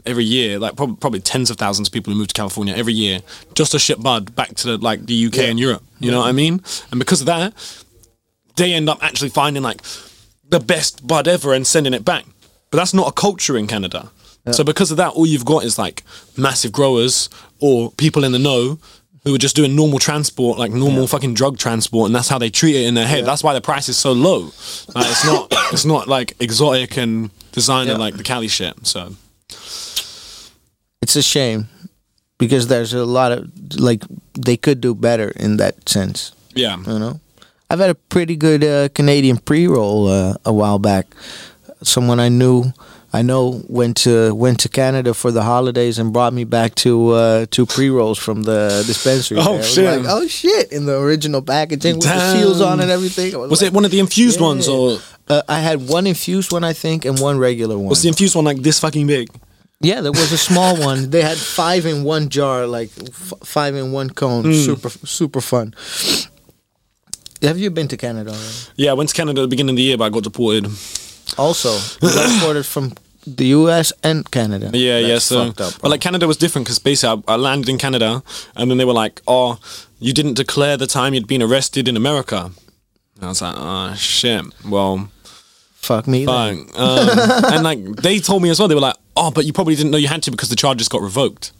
every year, like prob- probably tens of thousands of people who move to California every year just to ship bud back to like the UK Yeah. and Europe. You know what I mean? And because of that, they end up actually finding like the best bud ever and sending it back. But that's not a culture in Canada. So because of that, all you've got is like massive growers or people in the know who are just doing normal transport, like normal fucking drug transport, and that's how they treat it in their head. That's why the price is so low. Like, it's not it's not like exotic and designer Yeah. like the Cali shit. So It's a shame because there's a lot of like they could do better in that sense. yeah. You know, I've had a pretty good uh, Canadian pre-roll uh, a while back. Someone I knew, I know, went to went to Canada for the holidays and brought me back to uh, two pre-rolls from the dispensary. Oh, there. Shit. Like, oh shit! In the original packaging with the seals on and everything. I Was like, it one of the infused Yeah. ones or Uh, I had one infused one, I think, and one regular one. was the infused one like this fucking big? Yeah, there was a small one. They had five in one jar, like f- five in one cone. Hmm. Super, super fun. Have you been to Canada already? Yeah, I went to Canada at the beginning of the year, but I got deported. Also, exported from the U.S. and Canada. Yeah, yeah. So, up, but like Canada was different because basically I, I landed in Canada, and then they were like, "Oh, you didn't declare the time you'd been arrested in America." And I was like, "Oh shit." Well, fuck me. Um, and like they told me as well, they were like, "Oh, but you probably didn't know you had to because the charges got revoked."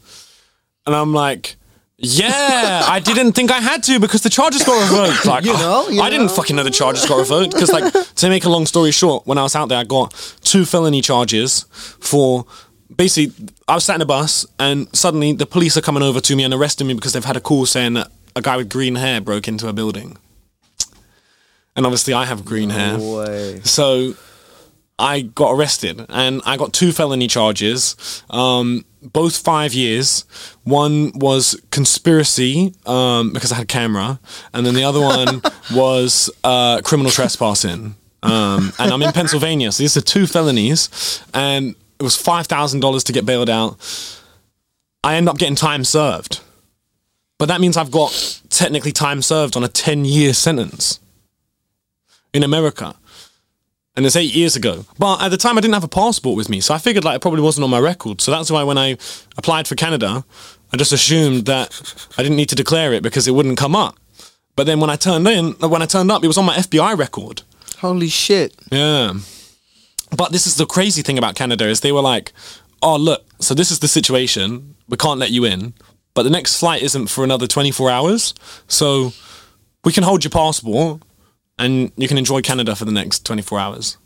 And I'm like. Yeah, I didn't think I had to because the charges got revoked. Like, You know, you I didn't fucking know the charges got revoked. Because, like, to make a long story short, when I was out there, I got two felony charges for basically. I was sat in a bus, and suddenly the police are coming over to me and arresting me because they've had a call saying that a guy with green hair broke into a building. And obviously, I have green hair. Way. So I got arrested and I got two felony charges, um, both five years. One was conspiracy um, because I had a camera, and then the other one was uh, criminal trespassing. Um, and I'm in Pennsylvania, so these are two felonies, and it was five thousand dollars to get bailed out. I end up getting time served, but that means I've got technically time served on a ten-year sentence in America and it's eight years ago. But at the time, I didn't have a passport with me, so I figured like it probably wasn't on my record. So that's why when I applied for Canada, I just assumed that I didn't need to declare it because it wouldn't come up. But then when I turned in, uh, when I turned up, it was on my FBI record. Holy shit. Yeah. But this is the crazy thing about Canada is they were like, "Oh, look, so this is the situation. We can't let you in, but the next flight isn't for another 24 hours. So we can hold your passport and you can enjoy Canada for the next 24 hours."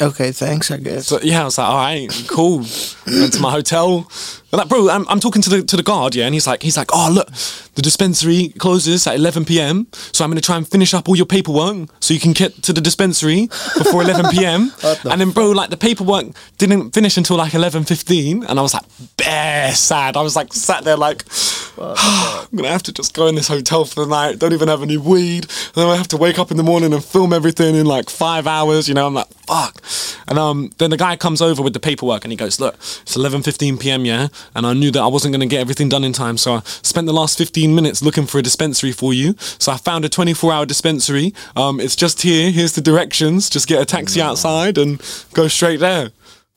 Okay, thanks, I guess. So yeah, I was like, oh, all right, cool. Went to my hotel. I'm like, bro, I'm, I'm talking to the to the guard, yeah, and he's like, he's like, oh look, the dispensary closes at 11 p.m. So I'm gonna try and finish up all your paperwork so you can get to the dispensary before 11 p.m. the and then, bro, like the paperwork didn't finish until like 11:15, and I was like, bare sad. I was like sat there like, I'm gonna have to just go in this hotel for the night. Don't even have any weed. And then I have to wake up in the morning and film everything in like five hours. You know, I'm like, fuck. And um, then the guy comes over with the paperwork and he goes, look, it's 11:15 p.m. Yeah, and I knew that I wasn't gonna get everything done in time, so I spent the last 15 minutes looking for a dispensary for you. So I found a 24-hour dispensary. Um, it's just here. Here's the directions. Just get a taxi outside and go straight there. And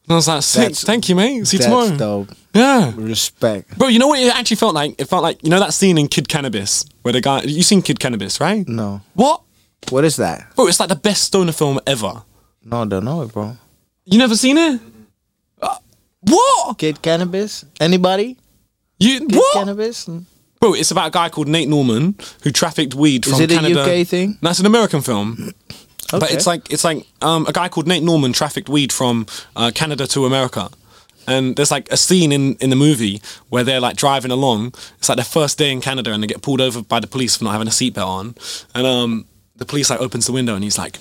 I was like, sick. That's- Thank you, mate. See you tomorrow. dope. Yeah. Respect. Bro, you know what it actually felt like? It felt like you know that scene in Kid Cannabis where the guy you seen Kid Cannabis, right? No. What? What is that? Bro, it's like the best stoner film ever. No, I don't know it, bro. You never seen it? Uh, what? Kid Cannabis? Anybody? You Kid what? Cannabis? Bro, it's about a guy called Nate Norman who trafficked weed Is from it a Canada. UK thing? That's an American film. Okay. But it's like it's like um, a guy called Nate Norman trafficked weed from uh, Canada to America. And there's like a scene in, in the movie where they're like driving along. It's like their first day in Canada and they get pulled over by the police for not having a seatbelt on. And um, the police like opens the window and he's like,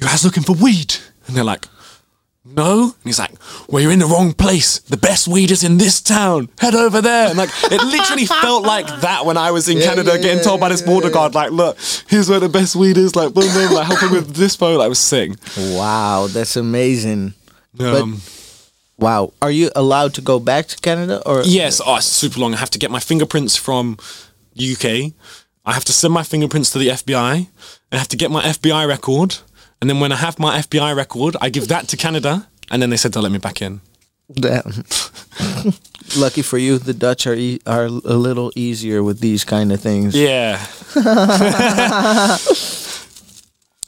You guys looking for weed? And they're like, No. And he's like, Well, you're in the wrong place. The best weed is in this town. Head over there. And like, it literally felt like that when I was in Yeah, Canada yeah, getting yeah, told by this border guard, like, look, here's where the best weed is. Like, boom, boom, like, help him with this phone. Like, it was sick. Wow, that's amazing. Um, Wow. Are you allowed to go back to Canada or yes, oh, it's super long. I have to get my fingerprints from UK. I have to send my fingerprints to the FBI. I have to get my FBI record. And then when I have my FBI record, I give that to Canada. And then they said they'll let me back in. Damn. Lucky for you, the Dutch are e- are a little easier with these kind of things. Yeah.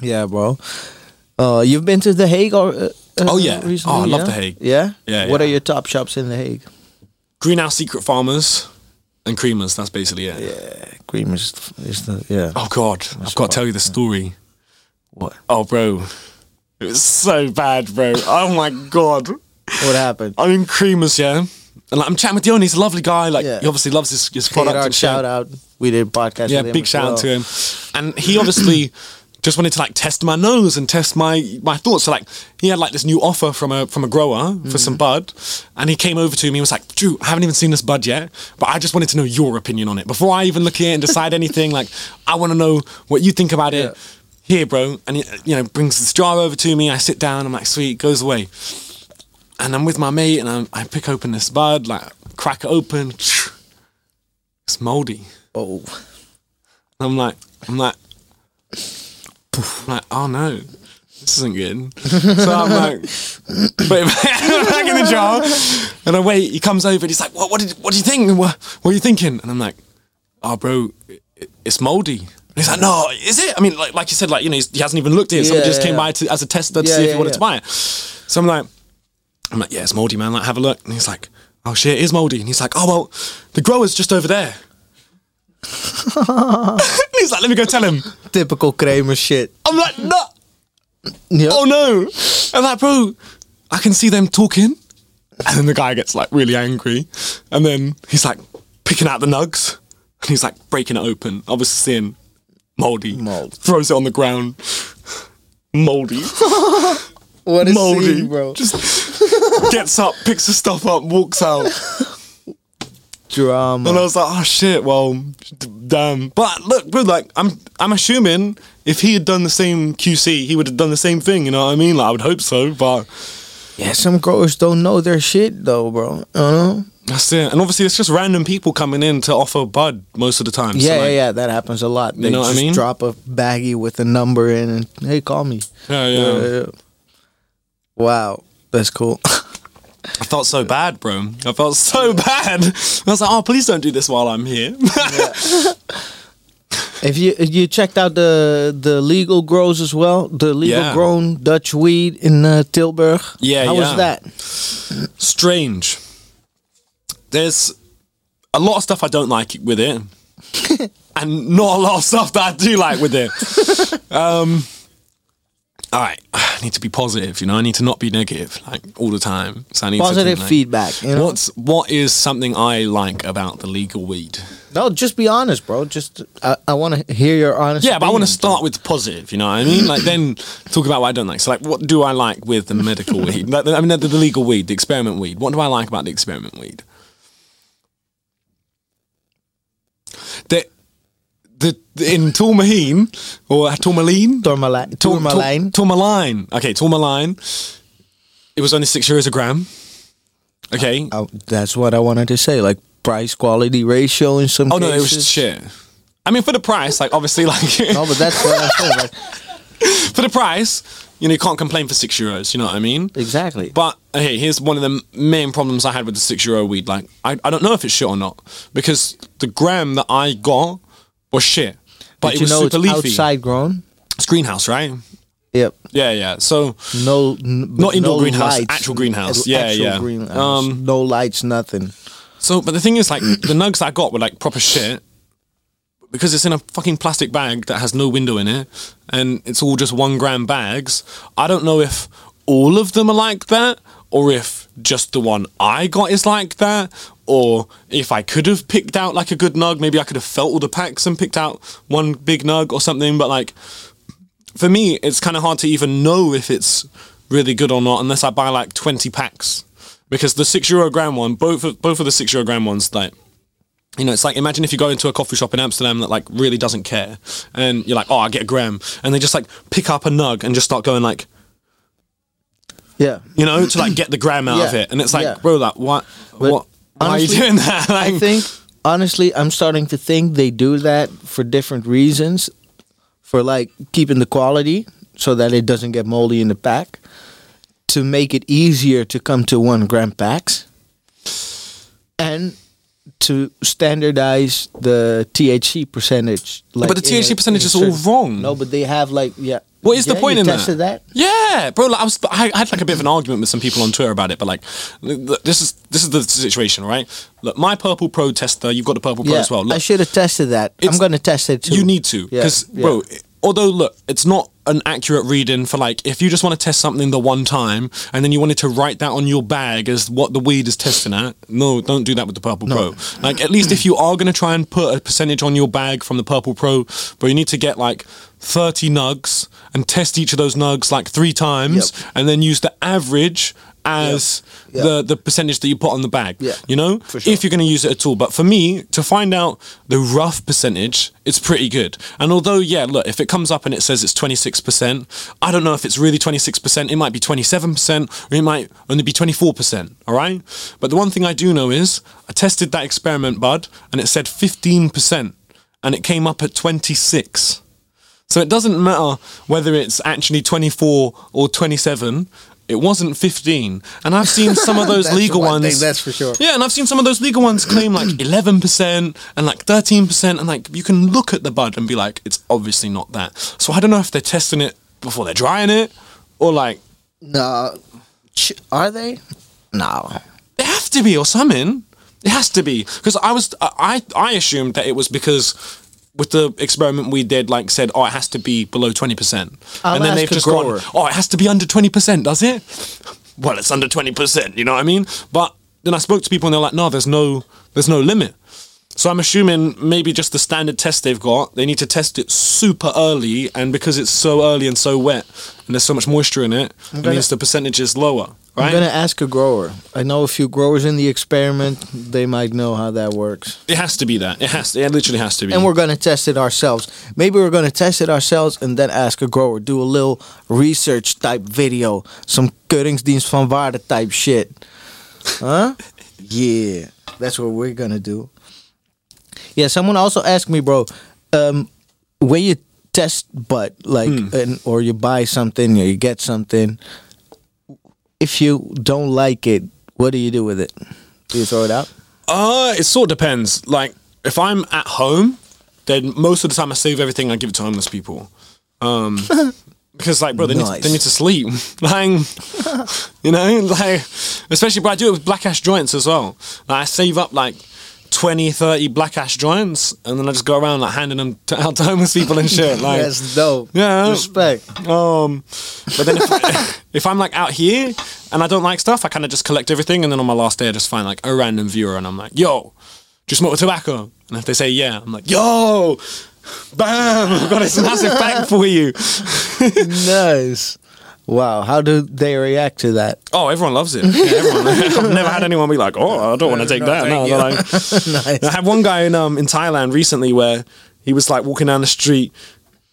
Yeah, bro. Uh, you've been to The Hague or? Uh, uh, Oh, yeah. recently, Oh, I love? The Hague. Yeah. Yeah, What yeah. are your top shops in The Hague? Greenhouse Secret Farmers and Cremers. That's basically it. Yeah, Cream is is the yeah. Oh, God. I've got to tell you the story. What? Oh, bro. It was so bad, bro. Oh, my God. What happened? I'm in Cremers, yeah. And like, I'm chatting with Dion. He's a lovely guy. Like, Yeah. he obviously loves his, his product and shit. shout out. We did a podcast. Yeah, with him big as shout out to him. And he obviously just wanted to like test my nose and test my my thoughts. So like he had like this new offer from a from a grower for some mm. bud, and he came over to me and was like, "Drew, I haven't even seen this bud yet, but I just wanted to know your opinion on it before I even look at it and decide anything. Like, I want to know what you think about it." Here, bro, and he, you know brings this jar over to me. I sit down. I'm like, "Sweet," goes away. And I'm with my mate, and I'm, I pick open this bud, like crack it open. It's moldy. Oh, I'm like, I'm like, I'm like, oh no, this isn't good. So I'm like, put it back, in the jar, and I wait. He comes over and he's like, what, what, did, what do you think? What, what are you thinking? And I'm like, oh, bro, it- it's moldy. And he's like, no, is it? I mean, like, like you said, like you know, he's, he hasn't even looked at it. Someone just yeah, came yeah. by to, as a tester to Yeah, see if yeah, he wanted yeah. to buy it. So I'm like, I'm like, yeah, it's moldy, man. Like, have a look. And he's like, oh shit, it is moldy. And he's like, oh well, the grower's just over there. and he's like, let me go tell him. typical Kramer shit. I'm like, no. Yeah. Oh no. I'm like, bro, I can see them talking. And then the guy gets like really angry. And then he's like picking out the nugs. And he's like breaking it open. Obviously seeing moldy. Mold. Throws it on the ground. Moldy. What a moldy. scene, bro. Just gets up, picks the stuff up, walks out. Drama. And I was like, oh shit, well, d- damn. But look, bro, like I'm I'm assuming if he had done the same QC, he would have done the same thing, you know what I mean? Like I would hope so, but Yeah, some growers don't know their shit though, bro. You know? that's it. And obviously it's just random people coming in to offer bud most of the time. So, Yeah, like, yeah, yeah. That happens a lot. They know what I just mean? drop a baggie with a number in and hey, call me. Yeah, yeah. Wow, that's cool. I felt so bad, bro. I felt so bad. I was like, oh, please don't do this while I'm here. If you if you checked out the the legal grows as well, the legal Yeah. grown Dutch weed in uh, Tilburg. Yeah, how was that? strange. There's a lot of stuff I don't like with it, and not a lot of stuff that I do like with it. um, all right, I need to be positive. You know, I need to not be negative like all the time. So I need Positive like, feedback. You know? What's what is something I like about the legal weed? No, just be honest, bro. Just I, I want to hear your honest. Yeah, but I want to start with positive. You know what I mean? Like then talk about what I don't like. So like, what do I like with the medical weed? Like, I mean, the, the legal weed, the experiment weed. What do I like about the experiment weed? The the, in Tourmaline or Tourmaline, Tourmaline. Tour- Tourmaline. Tourmaline. Okay, Tourmaline. It was only six euros a gram. Okay. Oh, oh, that's what I wanted to say. Like price quality ratio in some Oh no, it was shit. I mean, for the price, like obviously, like No, but that's what saying. Like, for the price, you know, you can't complain for six euros. You know what I mean? exactly. But hey, here's one of the main problems I had with the six euro weed. Like, I, I don't know if it's shit or not because the gram that I got was shit, but Did it you was know super it's leafy. outside grown? It's greenhouse, right? Yep. Yeah, yeah. So No, n- Not indoor no greenhouse, lights. actual greenhouse. Actual Yeah, yeah. greenhouse. Um, no lights, nothing. So, but the thing is, like, the nugs I got were like proper shit because it's in a fucking plastic bag that has no window in it, and it's all just one gram bags. I don't know if all of them are like that, or if just the one I got is like that, or if I could have picked out like a good nug. Maybe I could have felt all the packs and picked out one big nug or something. But like, for me, it's kind of hard to even know if it's really good or not unless I buy like 20 packs. Because the six euro gram one, both of, both of the six euro gram ones, like, you know, it's like imagine if you go into a coffee shop in Amsterdam that like really doesn't care, and you're like, oh, I get a gram, and they just like pick up a nug and just start going like, Yeah. you know, to like get the gram out of it, and it's like, yeah. bro, like what, what, why are you honestly, doing that? Like, I think honestly, I'm starting to think they do that for different reasons, for like keeping the quality so that it doesn't get moldy in the pack, to make it easier to come to one gram packs, and to standardize the THC percentage. Like but the a- THC percentage is all wrong. No, but they have like yeah. What is the point in tested that? Yeah, bro. Like, I was, I, had like a bit of an argument with some people on Twitter about it, but like, th- th- this is this is the situation, right? Look, my Purpl Pro tester, you've got the Purpl Pro as well. I should have tested that. I'm gonna test it too. you need to, because yeah. bro. Although, look, it's not an accurate reading for like if you just want to test something the one time and then you wanted to write that on your bag as what the weed is testing at. No, don't do that with the Purpl Pro. Like, at least if you are gonna try and put a percentage on your bag from the Purpl Pro, but you need to get like 30 nugs and test each of those nugs like three times Yep. and then use the average as the the percentage that you put on the bag. Yeah, You know, sure. if you're going to use it at all. But for me, to find out the rough percentage, it's pretty good. And although, yeah, look, if it comes up and it says it's 26%, I don't know if it's really 26%. It might be 27%, or it might only be 24%. All right. But the one thing I do know is I tested that experiment bud, and it said 15%, and it came up at 26. So it doesn't matter whether it's actually 24 or 27. It wasn't 15. And I've seen some of those legal one ones. thing, that's for sure. Yeah, and I've seen some of those legal ones claim like 11% and like 13%. And like you can look at the bud and be like, it's obviously not that. So I don't know if they're testing it before they're drying it or like No, Ch- are they? No. They have to be or something. It has to be because I was I I assumed that it was because with the experiment we did, like said, oh, it has to be below twenty percent, I'll and then they've just grower. gone, oh, it has to be under twenty percent, does it? Well, it's under twenty percent. You know what I mean? But then I spoke to people and they're like, no, there's no there's no limit. So I'm assuming maybe just the standard test they've got, they need to test it super early, and because it's so early and so wet, and there's so much moisture in it, it means the percentage is lower, right? I'm gonna ask a grower. I know a few growers in the experiment. They might know how that works. It has to be that. It has. To, it literally has to be. And we're gonna test it ourselves. Maybe we're gonna test it ourselves and then ask a grower. Do a little research type video. Some keuringsdienst van waarde type shit. Huh? yeah. That's what we're gonna do. Yeah, someone also asked me, bro, um, when you test but like, and, or you buy something or you get something, if you don't like it, what do you do with it? Do you throw it out? Uh, it sort of depends. Like, if I'm at home then most of the time I save everything. I give it to homeless people. Um, because like, bro, they, need to, they need to sleep. like, you know, like, especially, but I do it with black ash joints as well. Like, I save up like 20, 30 black ash joints, and then I just go around like handing them to, out to homeless people and shit. Like, That's dope. Yeah. Respect. um, but then if, if I'm like out here and I don't like stuff, I kind of just collect everything, and then on my last day, I just find like a random viewer, and I'm like, "Yo, do you smoke tobacco?" And if they say yeah, I'm like, "Yo, bam, I've got this massive bag for you." nice. Wow. How do they react to that? Oh, everyone loves it. Yeah, everyone. I've never had anyone be like, "Oh, I don't want to take that." No, they're like, nice. I had one guy in um in Thailand recently where he was like walking down the street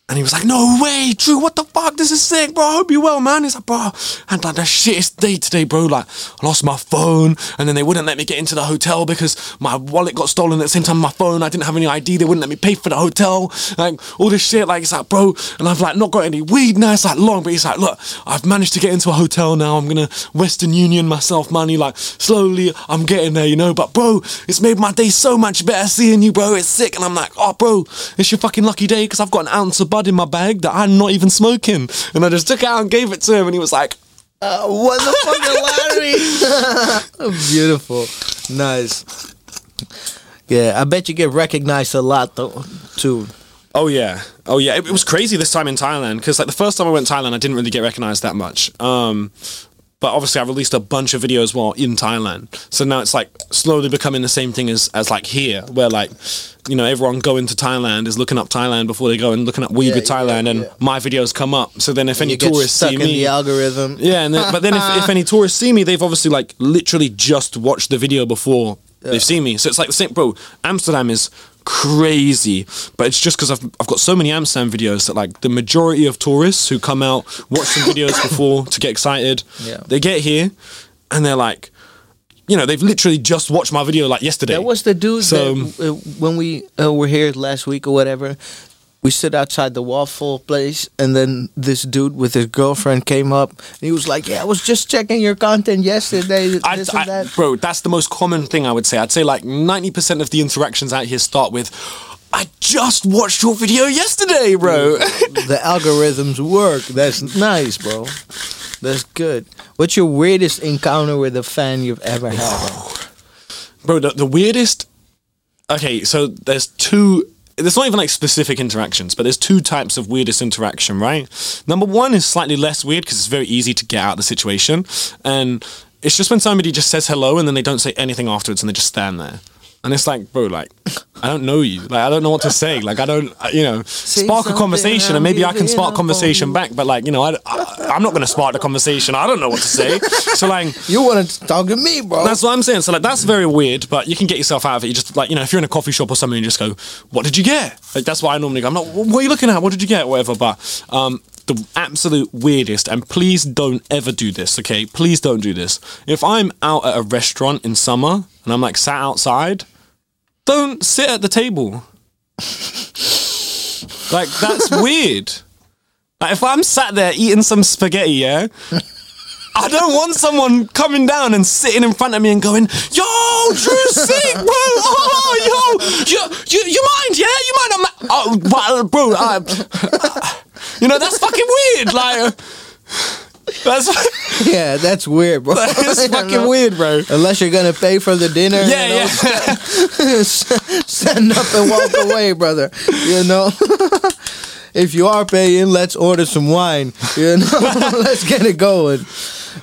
and he was like, No way, Drew, what the fuck? This is sick, bro. I hope you're well, man. He's like, bro, I had like the shittest day today, bro. Like, I lost my phone, and then they wouldn't let me get into the hotel because my wallet got stolen at the same time my phone. I didn't have any ID, they wouldn't let me pay for the hotel. Like all this shit. Like it's like, bro, and I've like not got any weed now. It's like long, but he's like, look, I've managed to get into a hotel now. I'm gonna Western Union myself money. Like slowly I'm getting there, you know. But bro, it's made my day so much better seeing you, bro. It's sick. And I'm like, oh bro, it's your fucking lucky day because I've got an ounce of bud in my bag that I'm not even smoking. And I just took it out and gave it to him and he was like, Uh, what the fucking lottery? Beautiful. Nice. Yeah, I bet you get recognized a lot though too. Oh yeah, oh yeah. It, it was crazy this time in Thailand because like the first time I went to Thailand, I didn't really get recognized that much. Um, but obviously, I released a bunch of videos while in Thailand, so now it's like slowly becoming the same thing as as like here, where like you know everyone going to Thailand is looking up Thailand before they go and looking up weed Yeah, with Thailand, yeah, and yeah. my videos come up. So then if any you get tourists see in me, the algorithm. yeah, and then, but then if, if any tourists see me, they've obviously like literally just watched the video before they've seen me. So it's like the same, bro. Amsterdam is crazy, but it's just because I've I've got so many Amsterdam videos that like the majority of tourists who come out watch some videos before to get excited. Yeah. they get here and they're like, you know, they've literally just watched my video like yesterday. That was the dude So- that uh, when we uh, were here last week or whatever. We stood outside the waffle place, and then this dude with his girlfriend came up, and he was like, "Yeah, I was just checking your content yesterday. This I, and I- that." bro, that's the most common thing I would say. I'd say like 90% of the interactions out here start with, I just watched your video yesterday, bro. the algorithms work. That's nice, bro. That's good. What's your weirdest encounter with a fan you've ever had? bro, the, the weirdest. Okay, so there's two. There's not even like specific interactions, but there's two types of weirdest interaction, right? Number one is slightly less weird because it's very easy to get out of the situation, and it's just when somebody just says hello and then they don't say anything afterwards and they just stand there, and it's like, bro, like I don't know you, like I don't know what to say, like I don't, you know, spark a conversation and maybe I can spark conversation back, but like you know, I, I I'm not gonna spark the conversation. I don't know what to say, so like. You want to talk to me, bro? That's what I'm saying. So like that's very weird, but you can get yourself out of it. You just like you know, if you're in a coffee shop or something, you just go, "What did you get?" Like that's why I normally go. I'm not. What are you looking at? What did you get? Whatever. But um, the absolute weirdest, and please don't ever do this. Okay, please don't do this. If I'm out at a restaurant in summer and I'm like sat outside, don't sit at the table. like that's weird. Like if I'm sat there eating some spaghetti, yeah. I don't want someone coming down and sitting in front of me and going, "Yo, Drew, sick, bro. Oh, yo, you, you, you mind? Yeah, you mind? I'm, like, oh, uh, bro, I, you know that's fucking weird. Like, that's yeah, that's weird, bro. that's fucking weird, bro. Unless you're gonna pay for the dinner. Yeah, you know, yeah. stand up and walk away, brother. You know. If you are paying, let's order some wine. You know, let's get it going.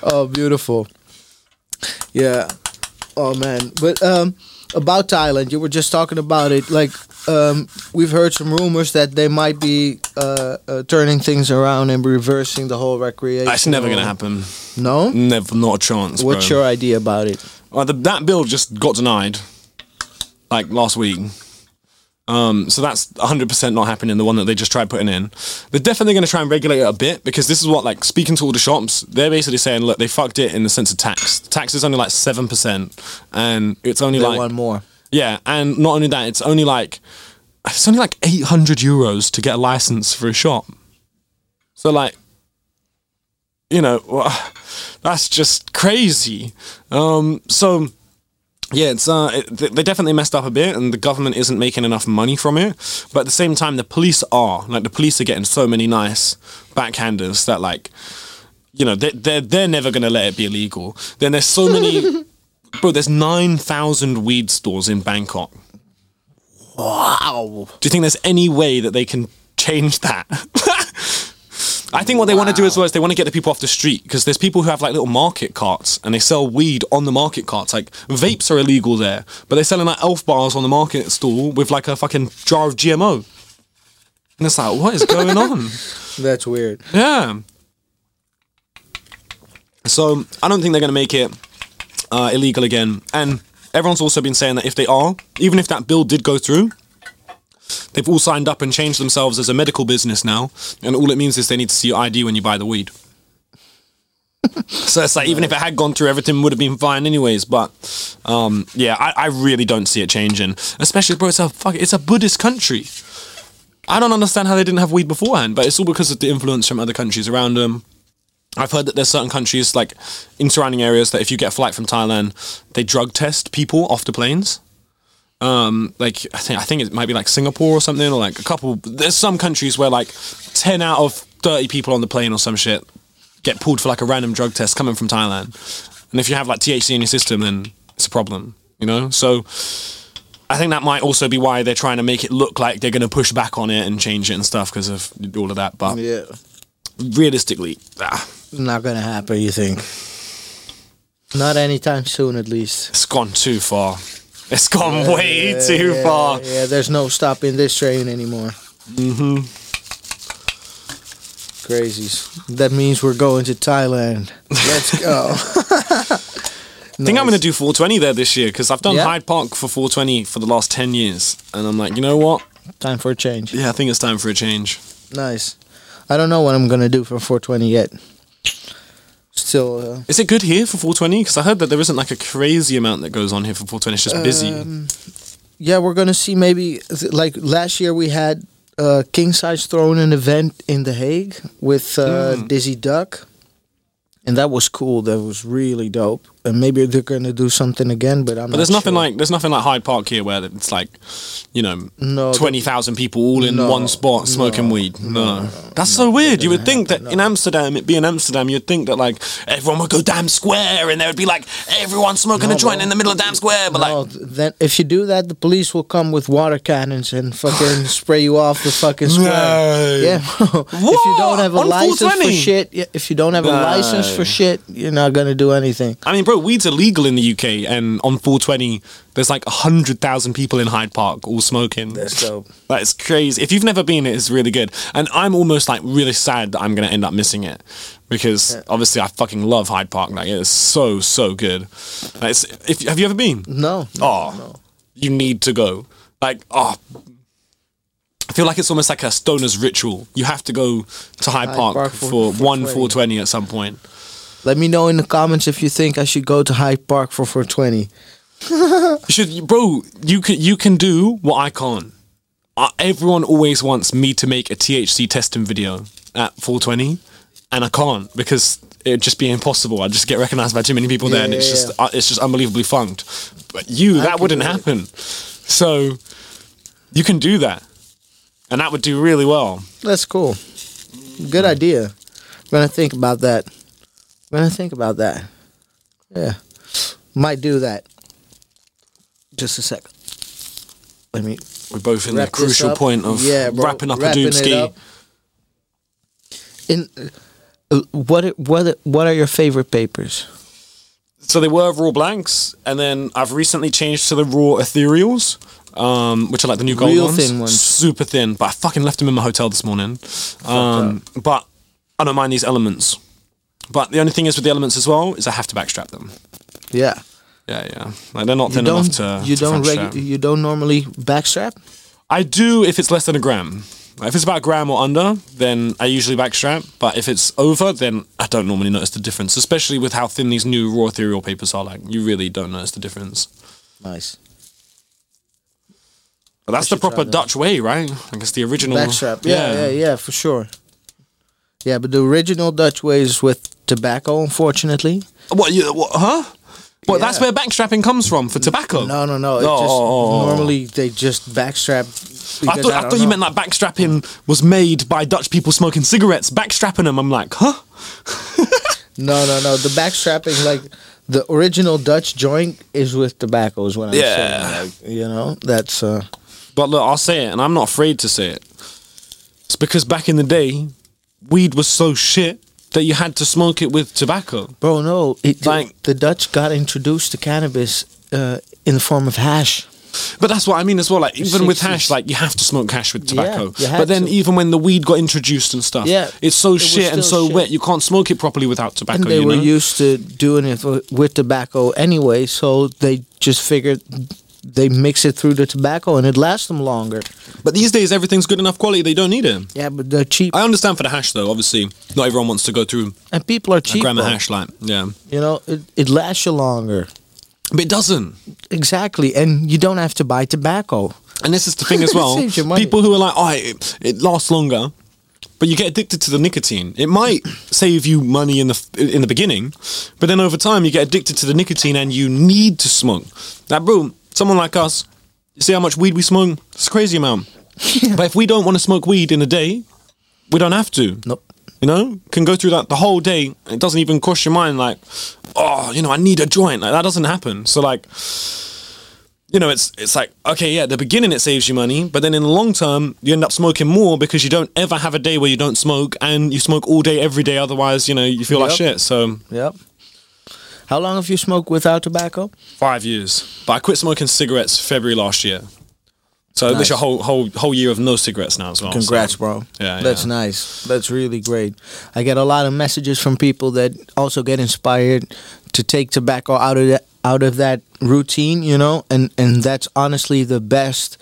Oh, beautiful. Yeah. Oh man, but um, about Thailand, you were just talking about it. Like, um, we've heard some rumors that they might be uh, uh, turning things around and reversing the whole recreation. That's never gonna happen. No. Never, not a chance. What's bro. your idea about it? Well, the, that bill just got denied, like last week. Um, so that's 100% not happening. The one that they just tried putting in. They're definitely going to try and regulate it a bit because this is what, like, speaking to all the shops, they're basically saying, look, they fucked it in the sense of tax. Tax is only like 7%, and it's only They like. want more. Yeah, and not only that, it's only like. It's only like 800 euros to get a license for a shop. So, like, you know, that's just crazy. Um, so yeah, it's uh, it, they definitely messed up a bit, and the government isn't making enough money from it. But at the same time, the police are like the police are getting so many nice backhanders that like, you know, they they're they're never gonna let it be illegal. Then there's so many, bro. There's nine thousand weed stores in Bangkok. Wow. Do you think there's any way that they can change that? I think what they want to do as well is they want to get the people off the street because there's people who have like little market carts and they sell weed on the market carts. Like vapes are illegal there, but they're selling like elf bars on the market stall with like a fucking jar of GMO. And it's like, what is going on? That's weird. Yeah. So I don't think they're going to make it uh, illegal again. And everyone's also been saying that if they are, even if that bill did go through, they've all signed up and changed themselves as a medical business now. And all it means is they need to see your ID when you buy the weed. so it's like even if it had gone through, everything would have been fine anyways. But um, yeah, I, I really don't see it changing. Especially, bro, it's a fuck, it's a Buddhist country. I don't understand how they didn't have weed beforehand, but it's all because of the influence from other countries around them. I've heard that there's certain countries, like in surrounding areas, that if you get a flight from Thailand, they drug test people off the planes. Um, like I think I think it might be like Singapore or something, or like a couple. There's some countries where like ten out of thirty people on the plane or some shit get pulled for like a random drug test coming from Thailand. And if you have like THC in your system, then it's a problem, you know. So I think that might also be why they're trying to make it look like they're going to push back on it and change it and stuff because of all of that. But Yeah. realistically, ah, Not gonna happen, you think? Not anytime soon, at least. it's gone too far. It's gone way Yeah, too yeah, far. Yeah, there's no stopping this train anymore. Mm-hmm. Crazies. That means we're going to Thailand. Let's go. I think I'm going to do 420 there this year because I've done Yeah? Hyde Park for 420 for the last 10 years. And I'm like, you know what? Time for a change. Yeah, I think it's time for a change. Nice. I don't know what I'm gonna do for 420 yet. Still, uh, Is it good here for 420? Because I heard that there isn't like a crazy amount that goes on here for 420. It's just busy. Um, yeah, we're gonna see maybe like last year we had uh, king size throwing an event in The Hague with uh, Hmm. Dizzy Duck, and that was cool. That was really dope. And maybe they're gonna do something again, but I'm. But there's nothing like there's nothing like Hyde Park here where it's like, you know, No, twenty thousand people all in No, one spot smoking no, weed. No, that's so weird. You would think that in Amsterdam, it'd be in Amsterdam, you'd think that like everyone would go Dam Square and there would be like everyone smoking a joint in the middle of Dam Square. But like, then if you do that, the police will come with water cannons and fucking spray you off the fucking square. Yeah, if you don't have a On license for shit, if you don't have a license for shit, you're not gonna do anything. I mean, bro, weed's illegal in the UK, and on 420, there's like hundred thousand people in Hyde Park all smoking. That's dope. That is crazy. If you've never been, it is really good. And I'm almost like really sad that I'm gonna end up missing it because obviously I fucking love Hyde Park. Like it is so so good. Like, it's, if have you ever been? No. Oh, you need to go. Like oh. I feel like it's almost like a stoner's ritual. You have to go to Hyde, Hyde Park, Park for, for- for one 420 at some point. Let me know in the comments if you think I should go to Hyde Park for 420. You should, bro. You can you can do what I can't. Uh, everyone always wants me to make a THC testing video at 420, and I can't because it'd just be impossible. I'd just get recognized by too many people there, and Yeah, it's yeah, just uh, it's just unbelievably funked. But you, that wouldn't it. happen. So you can do that, and that would do really well. That's cool. Good idea. I'm gonna think about that. I'm gonna think about that. Yeah. Might do that. Just a second. Let me We're both in the crucial point of Yeah, bro, wrapping up wrapping a up. In uh, what are- what what are your favorite papers? So they were raw blanks, and then I've recently changed to the raw ethereals, um, which are like the new gold Real ones. thin ones. Super thin, but I fucking left them in my hotel this morning. Um, but I don't mind these elements. But the only thing is with the elements as well is I have to backstrap them. Yeah. Yeah, yeah. Like they're not You thin enough don't to. you to don't regu- you don't normally backstrap? I do if it's less than a gram. If it's about a gram or under, then I usually backstrap. But if it's over, then I don't normally notice the difference. Especially with how thin these new raw ethereal papers are. Like you really don't notice the difference. Nice. But that's the proper. Dutch way, right? I guess the original Backstrap. Yeah, yeah, yeah, for sure. Yeah, but the original Dutch way is with tobacco, unfortunately. What? You, what? Huh? But that's where backstrapping comes from for tobacco. No, no, no. It Oh, just oh, oh, normally they just backstrap. I thought, I don't thought you meant like backstrapping was made by Dutch people smoking cigarettes, backstrapping them. I'm like, huh? No, no, no. The backstrapping, like the original Dutch joint, is with tobacco. Is what I'm Yeah. saying. Like, you know, that's uh, But look, I'll say it, and I'm not afraid to say it. It's because back in the day, weed was so shit that you had to smoke it with tobacco. bro. No, it, Like- the Dutch got introduced to cannabis uh, in the form of hash. But that's what I mean as well. Like even with hash, like you have to smoke hash with tobacco. had but then to. even when the weed got introduced and stuff, Yeah, it's so it shit and so shit. wet you can't smoke it properly without tobacco. and they were know? used to doing it with tobacco anyway, so they just figured they mix it through the tobacco and it lasts them longer. but these days everything's good enough quality; they don't need it. Yeah, but they're cheap, I understand for the hash though. Obviously, not everyone wants to go through and people are a cheap. gram of hash. Like, yeah, You know, it, it lasts you longer. but it doesn't. Exactly, and you don't have to buy tobacco. And this is the thing as well. Saves your money. People who are like, oh, it, it lasts longer, but you get addicted to the nicotine. It might save you money in the in the beginning, but then over time you get addicted to the nicotine and you need to smoke. That bro, someone like us, you see how much weed we smoke? It's a crazy amount. But if we don't want to smoke weed in a day, we don't have to. Nope. You know, can go through that the whole day. It doesn't even cross your mind like, oh, you know, I need a joint. Like that doesn't happen. So like, you know, it's it's like okay, yeah, at the beginning it saves you money, but then in the long term you end up smoking more because you don't ever have a day where you don't smoke, and you smoke all day every day. Otherwise, you know, you feel like shit. So Yep. How long have you smoked without tobacco? five years, but I quit smoking cigarettes February last year. So this Nice. is a whole whole whole year of no cigarettes now as well. Congrats, so- bro. Yeah, That's yeah. nice. That's really great. I get a lot of messages from people that also get inspired to take tobacco out of that out of that routine, you know, and and that's honestly the best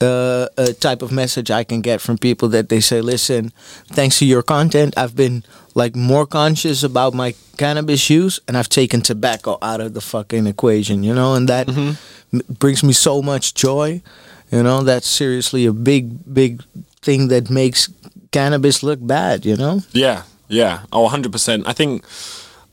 uh, uh, type of message I can get from people that they say, "Listen, thanks to your content, I've been like more conscious about my cannabis use, and I've taken tobacco out of the fucking equation, you know, and that Mm-hmm. m- brings me so much joy. You know, that's seriously a big, big thing that makes cannabis look bad. You know, Yeah, yeah. Oh, 100%. I think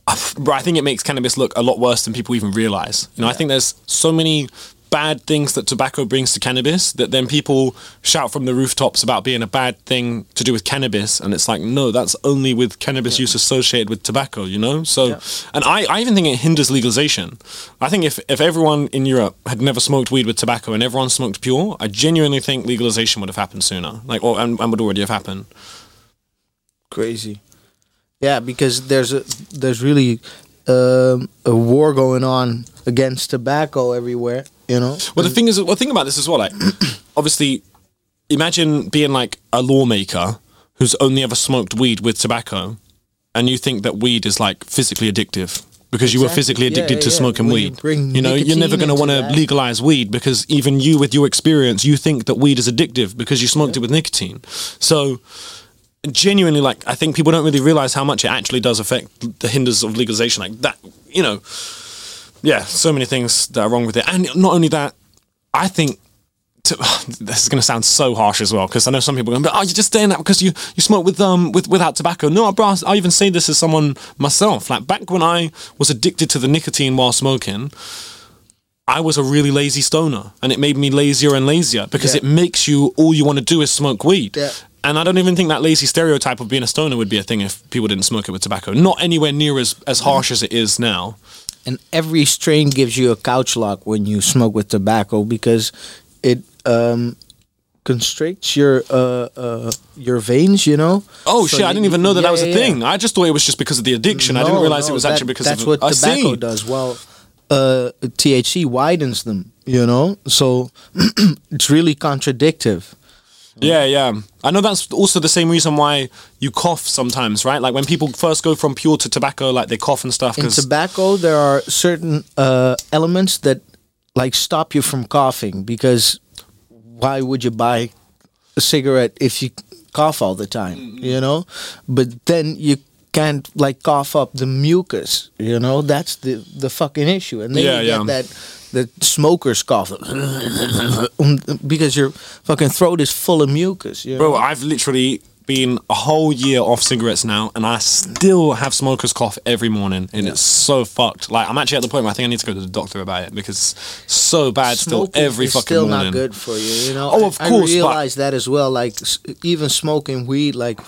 I think it makes cannabis look a lot worse than people even realize. You know, I think there's so many bad things that tobacco brings to cannabis that then people shout from the rooftops about being a bad thing to do with cannabis. And it's like no that's only with cannabis use associated with tobacco you know? So and I, I even think it hinders legalization. I think if, if everyone in europe had never smoked weed with tobacco and everyone smoked pure i genuinely think legalization would have happened sooner. Like or and, and would already have happened. Crazy. Yeah, because there's a there's really um, a war going on against tobacco everywhere. You know. Well, the thing is, well, the thing about this as well, like, obviously, imagine being like a lawmaker who's only ever smoked weed with tobacco, and you think that weed is like physically addictive because you were physically addicted yeah, to yeah. smoking When weed. bring You know, you're never going to want to legalize weed because even you, with your experience, you think that weed is addictive because you smoked it with nicotine. So. Genuinely, like I think people don't really realize how much it actually does affect the hinders of legalization. Like that, you know, yeah, so many things that are wrong with it. And not only that, I think to, this is going to sound so harsh as well because I know some people are going, but oh, you're just saying that because you you smoke with um with without tobacco. No, bro, I even say this as someone myself. Like back when I was addicted to the nicotine while smoking. I was a really lazy stoner, and it made me lazier and lazier because Yeah. it makes you all you want to do is smoke weed. Yeah. And I don't even think that lazy stereotype of being a stoner would be a thing if people didn't smoke it with tobacco. Not anywhere near as, as harsh as it is now. And every strain gives you a couch lock when you smoke with tobacco because it um, constricts your uh, uh, your veins. You know. Oh So shit! I didn't even know that that was a yeah, thing. I just thought it was just because of the addiction. I didn't No, realize it was that- actually because that's of what I tobacco see. does. Well, uh, THC widens them. You know, so it's really contradictive. Yeah, yeah. I know that's also the same reason why you cough sometimes, right? Like when people first go from pure to tobacco, like they cough and stuff. In tobacco, there are certain uh, elements that like stop you from coughing because why would you buy a cigarette if you cough all the time? Mm-hmm. You know, but then you can't like cough up the mucus. You know, that's the the fucking issue, and then Yeah, you get yeah. that. The smokers cough because your fucking throat is full of mucus. You know? Bro, I've literally been a whole year off cigarettes now, and I still have smoker's cough every morning, and it's so fucked. Like I'm actually at the point where I think I need to go to the doctor about it because it's so bad still every fucking still morning. not good for you. You know. Oh, of I- course, I realize that as well. Like even smoking weed, like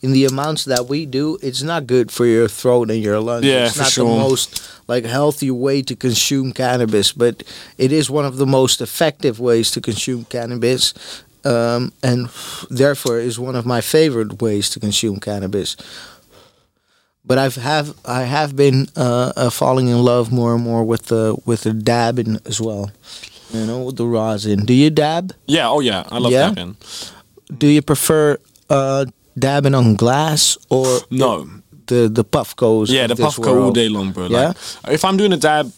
in the amounts that we do, it's not good for your throat and your lungs. Yeah, it's not sure. the most like healthy way to consume cannabis, but it is one of the most effective ways to consume cannabis. Um, and therefore is one of my favorite ways to consume cannabis. But I've have I have been uh, uh, falling in love more and more with the with the dabbing as well. You know, with the rosin. Do you dab? Yeah, oh yeah, I love Yeah? dabbing. Do you prefer uh, dabbing on glass or No, the the Puffcos. yeah, the Puffco all day long, bro. Yeah? Like, if I'm doing a dab,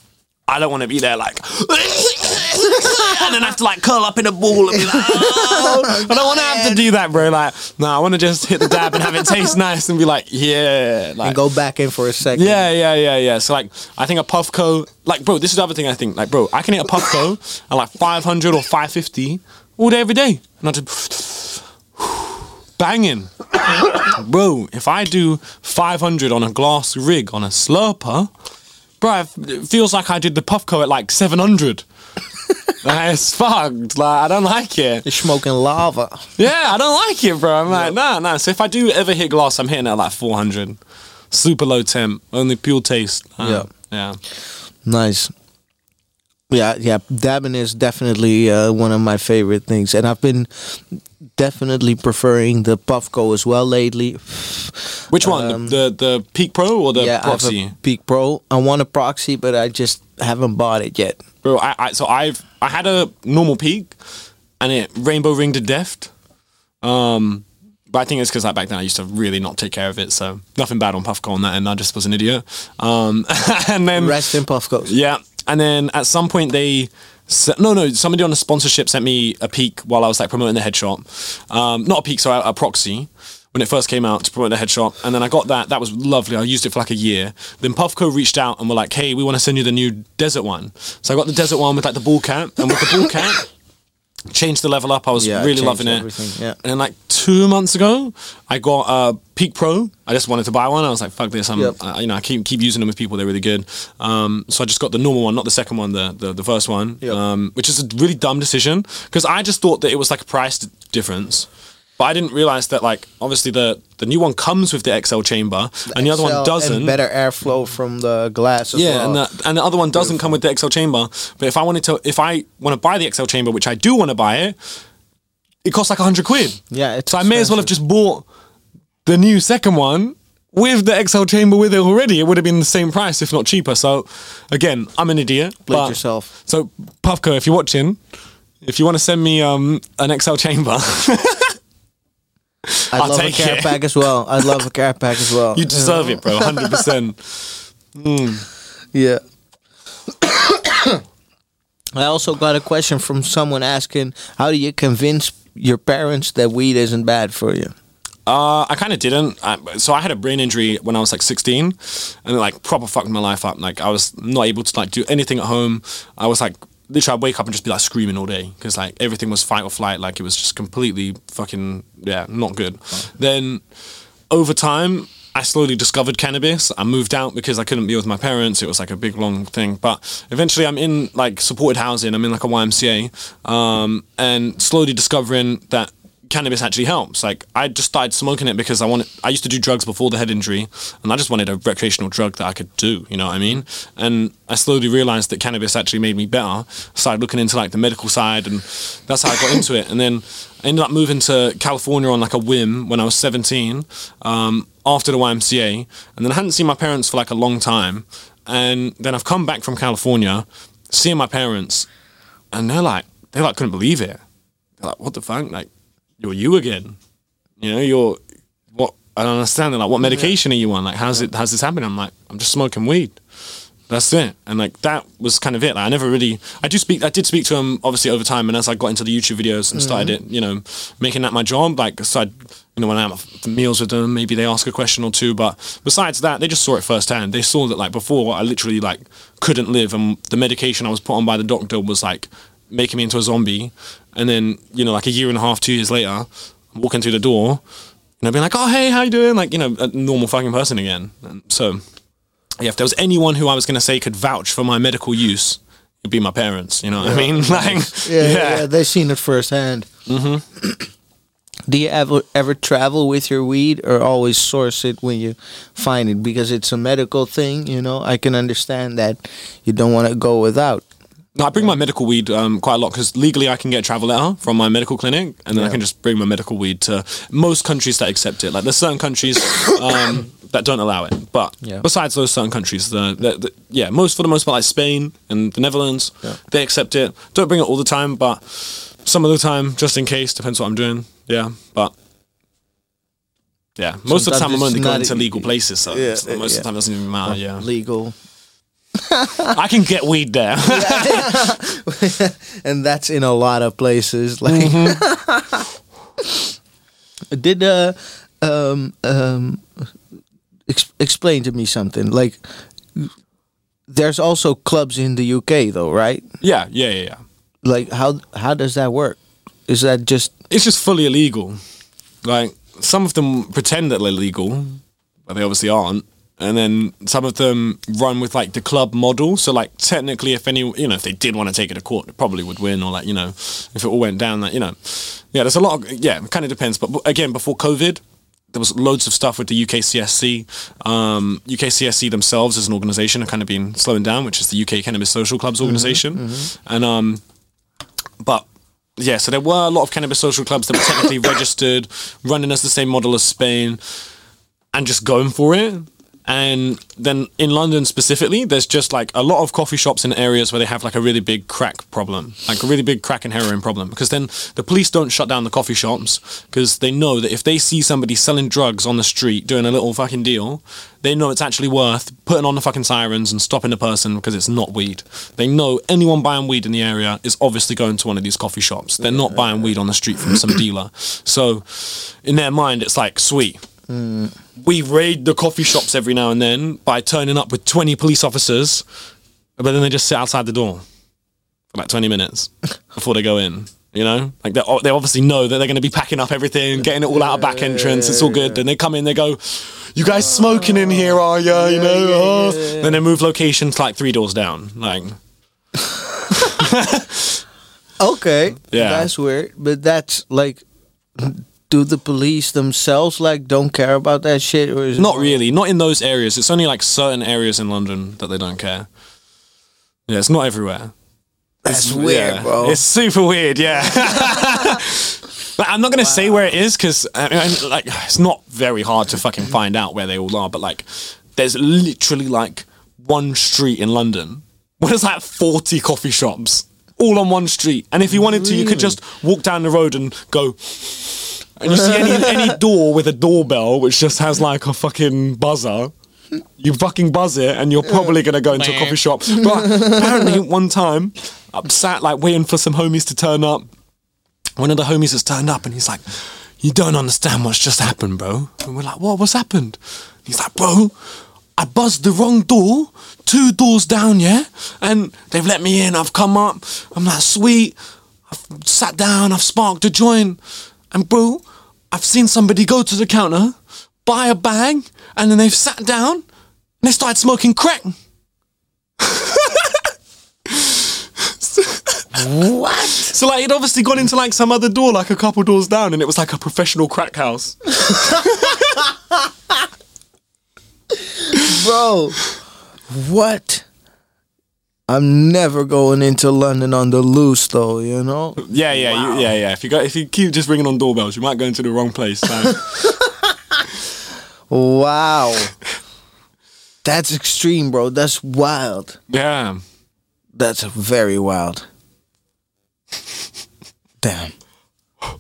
I don't want to be there like, and then I have to like curl up in a ball and be like, oh. I don't want to have to do that, bro. Like, no, I want to just hit the dab and have it taste nice and be like, yeah, like, And go back in for a second. Yeah, yeah, yeah, yeah. So like, I think a puff Puffco, like, bro, this is the other thing I think, like, bro, I can hit a Puffco at like 500 or 550 all day, every day, and I just banging, bro. If I do 500 on a glass rig on a slurper, bro, it feels like I did the Puffco at like 700. like, it's fucked. Like, I don't like it. You're smoking lava. Yeah, I don't like it, bro. I'm like, nah, nah. So if I do ever hit glass, I'm hitting at like 400. Super low temp, only pure taste. Uh, Yeah. Yeah. Nice. Yeah, yeah. Dabbing is definitely uh, one of my favorite things, and I've been definitely preferring the Puffco as well lately. Which one? Um, the, the Peak Pro or the yeah, I have Proxy? a Peak Pro. I want a Proxy, but I just haven't bought it yet. Bro, I, I so I've I had a normal Peak, and it rainbow ringed to death. Um, but I think it's because like back then I used to really not take care of it. So nothing bad on Puffco on that, and I just was an idiot. Um, and then Rest in Puffcos. Yeah, and then at some point they. Se- No, no. Somebody on the sponsorship sent me a Peak while I was like promoting the headshot. Um, not a Peak, sorry, a proxy when it first came out to promote the headshot. And then I got that. That was lovely. I used it for like a year. Then Puffco reached out and were like, "Hey, we want to send you the new desert one." So I got the desert one with like the ball cap, and with the ball cap, changed the level up. I was Yeah, really loving it. yeah. And then like two months ago, I got a Peak Pro. I just wanted to buy one. I was like, "Fuck this!" I'm, Yep. uh, you know, I keep keep using them with people. They're really good. Um, so I just got the normal one, not the second one, the the, the first one. Yep. Um, which is a really dumb decision because I just thought that it was like a price difference. But I didn't realize that, like, obviously the the new one comes with the XL chamber, and the other one doesn't. And better airflow from the glass as Yeah, well. and the and the other one doesn't come with the XL chamber. But if I wanted to, if I want to buy the XL chamber, which I do want to buy it, it costs like hundred quid. yeah, it's So I may as well have just bought the new second one with the XL chamber with it already. It would have been the same price, if not cheaper. So again, I'm an idiot. But- yourself. So Puffco, if you're watching, if you want to send me um an XL chamber, I I'll love a care it. pack as well. I love a care pack as well. you deserve it, bro. Hundred percent. Yeah. I also got a question from someone asking, "How do you convince your parents that weed isn't bad for you?" Uh, I kind of didn't. I, so I had a brain injury when I was like 16, and it like proper fucked my life up. Like I was not able to like do anything at home. I was like literally I'd wake up and just be like screaming all day because like everything was fight or flight. Like it was just completely fucking yeah, not good. Then over time. I slowly discovered cannabis. I moved out because I couldn't be with my parents. It was like a big long thing. But eventually, I'm in like supported housing. I'm in like a YMCA, um, and slowly discovering that cannabis actually helps. Like I just started smoking it because I wanted. I used to do drugs before the head injury, and I just wanted a recreational drug that I could do. You know what I mean? And I slowly realized that cannabis actually made me better. Started looking into like the medical side, and that's how I got into it. And then I ended up moving to California on like a whim when I was 17. Um, after the YMCA, and then I hadn't seen my parents for like a long time, and then I've come back from California, seeing my parents, and they're like, they like couldn't believe it. They're like, what the fuck? Like, you're you again. You know, you're what I don't understand. They're like, what medication are you on? Like, how's it how's this happening? I'm like, I'm just smoking weed. That's it. And like that was kind of it. Like, I never really I do speak I did speak to him obviously over time and as I got into the YouTube videos and mm. started it, you know, making that my job, like so I'd you know, when I'm at meals with them, maybe they ask a question or two. But besides that, they just saw it firsthand. They saw that like before I literally like couldn't live and the medication I was put on by the doctor was like making me into a zombie. And then, you know, like a year and a half, two years later, walking through the door, you know, being like, oh hey, how you doing? Like you know, a normal fucking person again. And so yeah, if there was anyone who I was gonna say could vouch for my medical use, it'd be my parents. You know what I mean? Like Yeah, yeah, yeah, they've seen it firsthand. Mm-hmm. Do you ever ever travel with your weed, or always source it when you find it? Because it's a medical thing, you know. I can understand that you don't want to go without. No, I bring my medical weed um, quite a lot because legally I can get a travel letter from my medical clinic, and then I can just bring my medical weed to most countries that accept it. Like there's certain countries um, that don't allow it, but Yeah. besides those certain countries, the, the, the yeah, most for the most part, like Spain and the Netherlands, they accept it. Don't bring it all the time, but some of the time, just in case, depends what I'm doing. Yeah, but. Yeah, most of the time I'm only going to legal places, so Yeah, most of the time it doesn't even matter. Yeah, Legal, I can get weed there. and that's in a lot of places. Like, did uh, um, um, ex- explain to me something? Like, there's also clubs in the UK, though, right? yeah, yeah, yeah, yeah. Like, how how does that work? Is that just it's just fully illegal. Like some of them pretend that they're legal, but they obviously aren't. And then some of them run with like the club model. So like technically, if any, you know, if they did want to take it to court, they probably would win. Or like you know, if it all went down, that you know, yeah, there's a lot. Of, yeah, it kind of depends. But again, before COVID, there was loads of stuff with the UKCSC. Um, UKCSC themselves as an organisation have kind of been slowing down, which is the UK Cannabis Social Clubs organisation. And um, but yeah, so there were a lot of cannabis social clubs that were technically registered, running as the same model as Spain, and just going for it. And then in London specifically, there's just like a lot of coffee shops in areas where they have like a really big crack problem, like a really big crack and heroin problem. Because then the police don't shut down the coffee shops because they know that if they see somebody selling drugs on the street doing a little fucking deal, they know it's actually worth putting on the fucking sirens and stopping the person because it's not weed. They know anyone buying weed in the area is obviously going to one of these coffee shops. They're not buying weed on the street from some dealer. So in their mind, it's like, sweet. We raid the coffee shops every now and then by turning up with 20 police officers, but then they just sit outside the door for like 20 minutes before they go in. You know, like they they obviously know that they're going to be packing up everything, getting it all out of back entrance. It's all good. Then they come in, they go, "You guys ah. smoking in here, are ya?" You know. oh. Then they move locations like three doors down. Like, okay? Yeah. that's weird. But that's like, do the police themselves like don't care about that shit, or is it not really, not in those areas. It's only like certain areas in London that they don't care. Yeah, it's not everywhere. That's weird, Yeah. bro. It's super weird, yeah. but I'm not gonna say where it is because I mean, like it's not very hard to fucking find out where they all are. But like, there's literally like one street in London where there's like 40 coffee shops all on one street, and if you wanted to, you could just walk down the road and go. And you see any any door with a doorbell which just has like a fucking buzzer. You fucking buzz it, and you're probably gonna go into a coffee shop. But apparently, one time, I'm sat like waiting for some homies to turn up. One of the homies has turned up, and he's like, "You don't understand what's just happened, bro." And we're like, "What? What's happened?" He's like, "Bro, I buzzed the wrong door, two doors down, yeah, and they've let me in. I've come up. I'm like, sweet. I've sat down. I've sparked a joint, and bro, I've seen somebody go to the counter, buy a bag, and then they've sat down and they started smoking crack. what? So like he'd obviously gone into like some other door, like a couple doors down, and it was like a professional crack house. bro. What? I'm never going into London on the loose, though. You know. Yeah, yeah, you, yeah, yeah. If you go, if you keep just ringing on doorbells, you might go into the wrong place. So. Wow. That's extreme, bro. That's wild. yeah, That's very wild. Damn.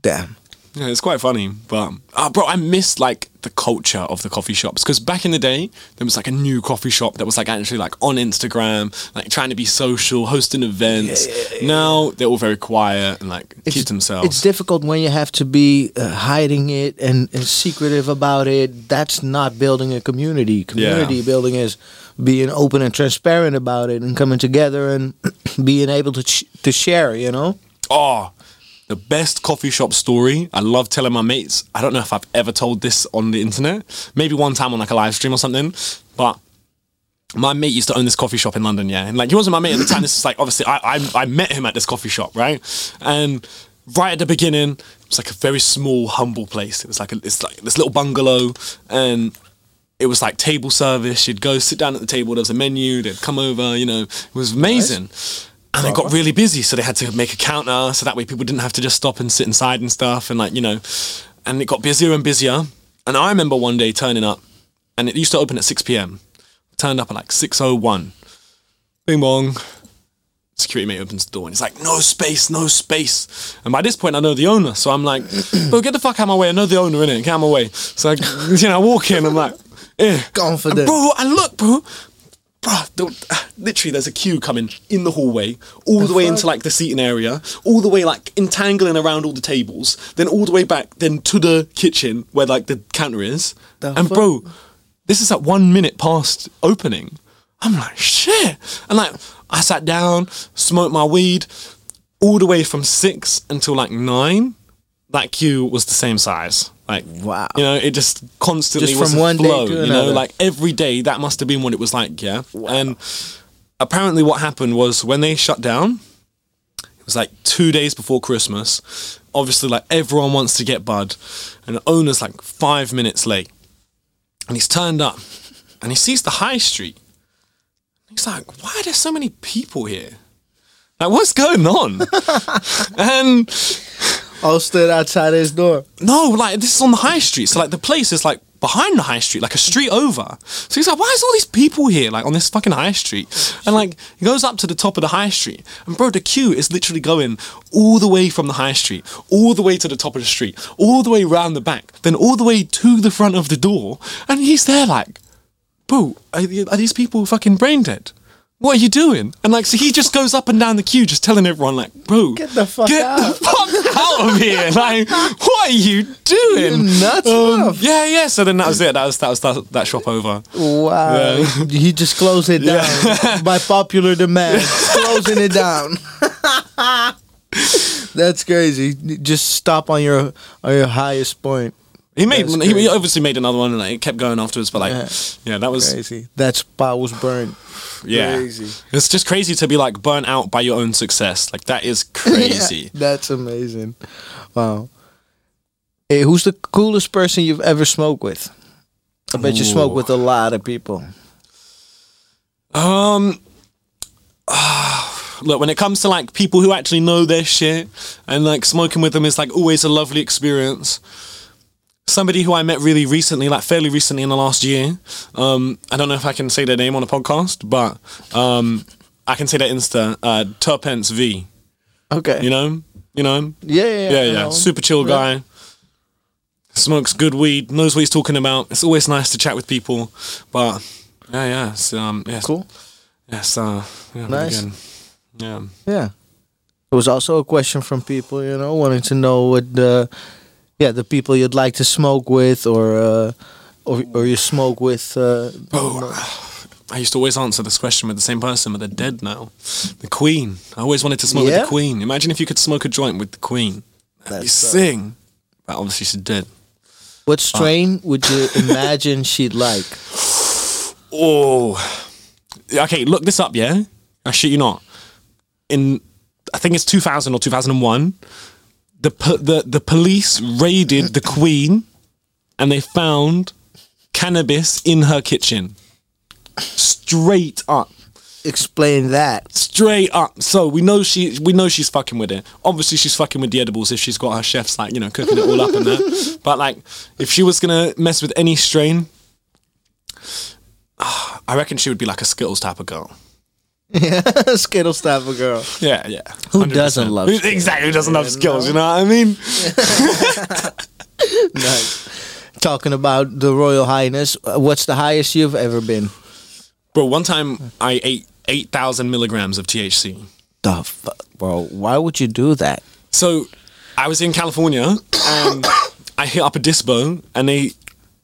Damn. Yeah, it's quite funny. But uh, bro, I miss like the culture of the coffee shops because back in the day there was like a new coffee shop that was like actually like on Instagram, like trying to be social, hosting events. Now they're all very quiet and like keep themselves. It's difficult when you have to be uh, hiding it and, and secretive about it. That's not building a community. Community building is being open and transparent about it and coming together and being able to ch- to share. You know. Oh, the best coffee shop story. I love telling my mates. I don't know if I've ever told this on the internet. Maybe one time on like a live stream or something. But my mate used to own this coffee shop in London, yeah. And like he wasn't my mate at the time. This is like obviously I, I I met him at this coffee shop, right? And right at the beginning, it was like a very small, humble place. It was like a, it's like this little bungalow, and it was like table service. You'd go sit down at the table. There was a menu. They'd come over. You know, it was amazing. And it got really busy, so they had to make a counter, so that way people didn't have to just stop and sit inside and stuff, and like you know, and it got busier and busier. And I remember one day turning up, and it used to open at six p.m. Turned up at like six oh one. Bing bong. Security mate opens the door and he's like, no space, no space. And by this point, I know the owner. So I'm like, bro, get the fuck out of my way. I know the owner, innit? Get out of my way. So, I, you know, I walk in, I'm like, eh. Confident. And bro, and look, bro. Bro, the, literally, there's a queue coming in the hallway, all the way into like the seating area, all the way like entangling around all the tables, then all the way back, then to the kitchen where like the counter is. The and fuck? bro, this is at one minute past opening. I'm like, shit. And like, I sat down, smoked my weed, all the way from six until like nine. That queue was the same size. Like, Wow. You know, it just constantly Just was from one day to you know, like every day, that must have been what it was like. Yeah. And apparently, what happened was when they shut down, it was like two days before Christmas. Obviously, like everyone wants to get Bud, and the owner's like five minutes late. And he's turned up and he sees the high street. He's like, why are there so many people here? Like, what's going on? and All stood outside his door. no, like this is on the high street. So like the place is like behind the high street, like a street over. So he's like, why is all these people here, like on this fucking high street? And like he goes up to the top of the high street, and bro, the queue is literally going all the way from the high street, all the way to the top of the street, all the way around the back, then all the way to the front of the door, and he's there like, bro, are, are these people fucking brain dead? What are you doing? And like, so he just goes up and down the queue, just telling everyone, like, bro, Get the fuck get out." the fuck out of here! Like, what are you doing? You're nuts, Um, yeah, yeah. So then that was it. That was that was that, that shop over. Wow. Yeah. He just closed it down by popular demand. Closing it down. That's crazy. Just stop on your on your highest point. He made he obviously made another one and like, it kept going afterwards. But like, Yeah. yeah, that was Crazy. That's Powell's burn. yeah. Crazy. It's just crazy to be like burnt out by your own success. Like that is crazy. That's amazing. Wow. Hey, who's the coolest person you've ever smoked with? I bet you smoke with a lot of people. Um, look, when it comes to like people who actually know their shit and like smoking with them is like always a lovely experience. Somebody who I met really recently, like fairly recently in the last year. Um, I don't know if I can say their name on a podcast, but um, I can say their Insta, uh, Turpence V. Okay. You know, you know, Yeah, yeah, yeah, I yeah. Super chill Yeah. guy. Smokes good weed, knows what he's talking about. It's always nice to chat with people, but yeah, yeah, it's, um, yeah, Cool. Yes, uh, yeah, Nice. good. Yeah. Yeah. There was also a question from people, you know, wanting to know what the, yeah, the people you'd like to smoke with, or, uh, or, or you smoke with. Uh, Oh, I used to always answer this question with the same person, but they're dead now. The Queen. I always wanted to smoke with the Queen. Imagine if you could smoke a joint with the Queen. You That's, uh, sing. But obviously she's dead. what strain would you imagine she'd like? Oh. Okay, look this up, yeah? I shit you not. In, I think it's 2000 or 2001, the, po- the, the police raided the Queen and they found cannabis in her kitchen. Straight up. Explain that. Straight up. So we know she we know she's fucking with it. Obviously she's fucking with the edibles if she's got her chefs like, you know, cooking it all up and that. But like if she was gonna mess with any strain, I reckon she would be like a Skittles type of girl. Yeah, Skittles type of girl. Yeah, yeah. Who 100%. doesn't love Skittles? Exactly, who doesn't love Yeah, Skittles, no. you know what I mean? Nice. Talking about the Royal Highness, uh, what's the highest you've ever been? Bro, one time I ate 8,000 milligrams of THC. The fuck, bro? Why would you do that? So I was in California and I hit up a dispo and they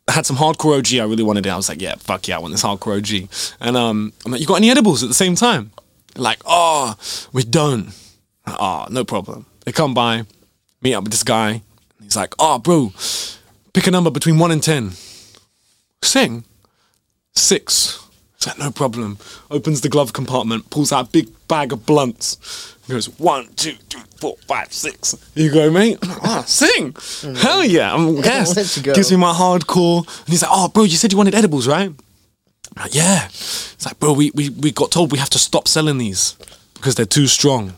had some hardcore OG. I really wanted it. I was like, yeah, fuck yeah, I want this hardcore OG. And um, I'm like, you got any edibles at the same time? Like, oh, we don't. Oh, no problem. They come by. meet up with this guy. He's like, oh, bro, pick a number between one and ten. Sing. Six. He's like, no problem. Opens the glove compartment, pulls out a big bag of blunts. He goes, one, two, three, four, five, six. You go, mate. Ah, sing. Hell yeah. I'm yes. Gives me my hardcore. And he's like, oh, bro, you said you wanted edibles, right? I'm like, yeah. It's like, bro, we, we, we got told we have to stop selling these because they're too strong.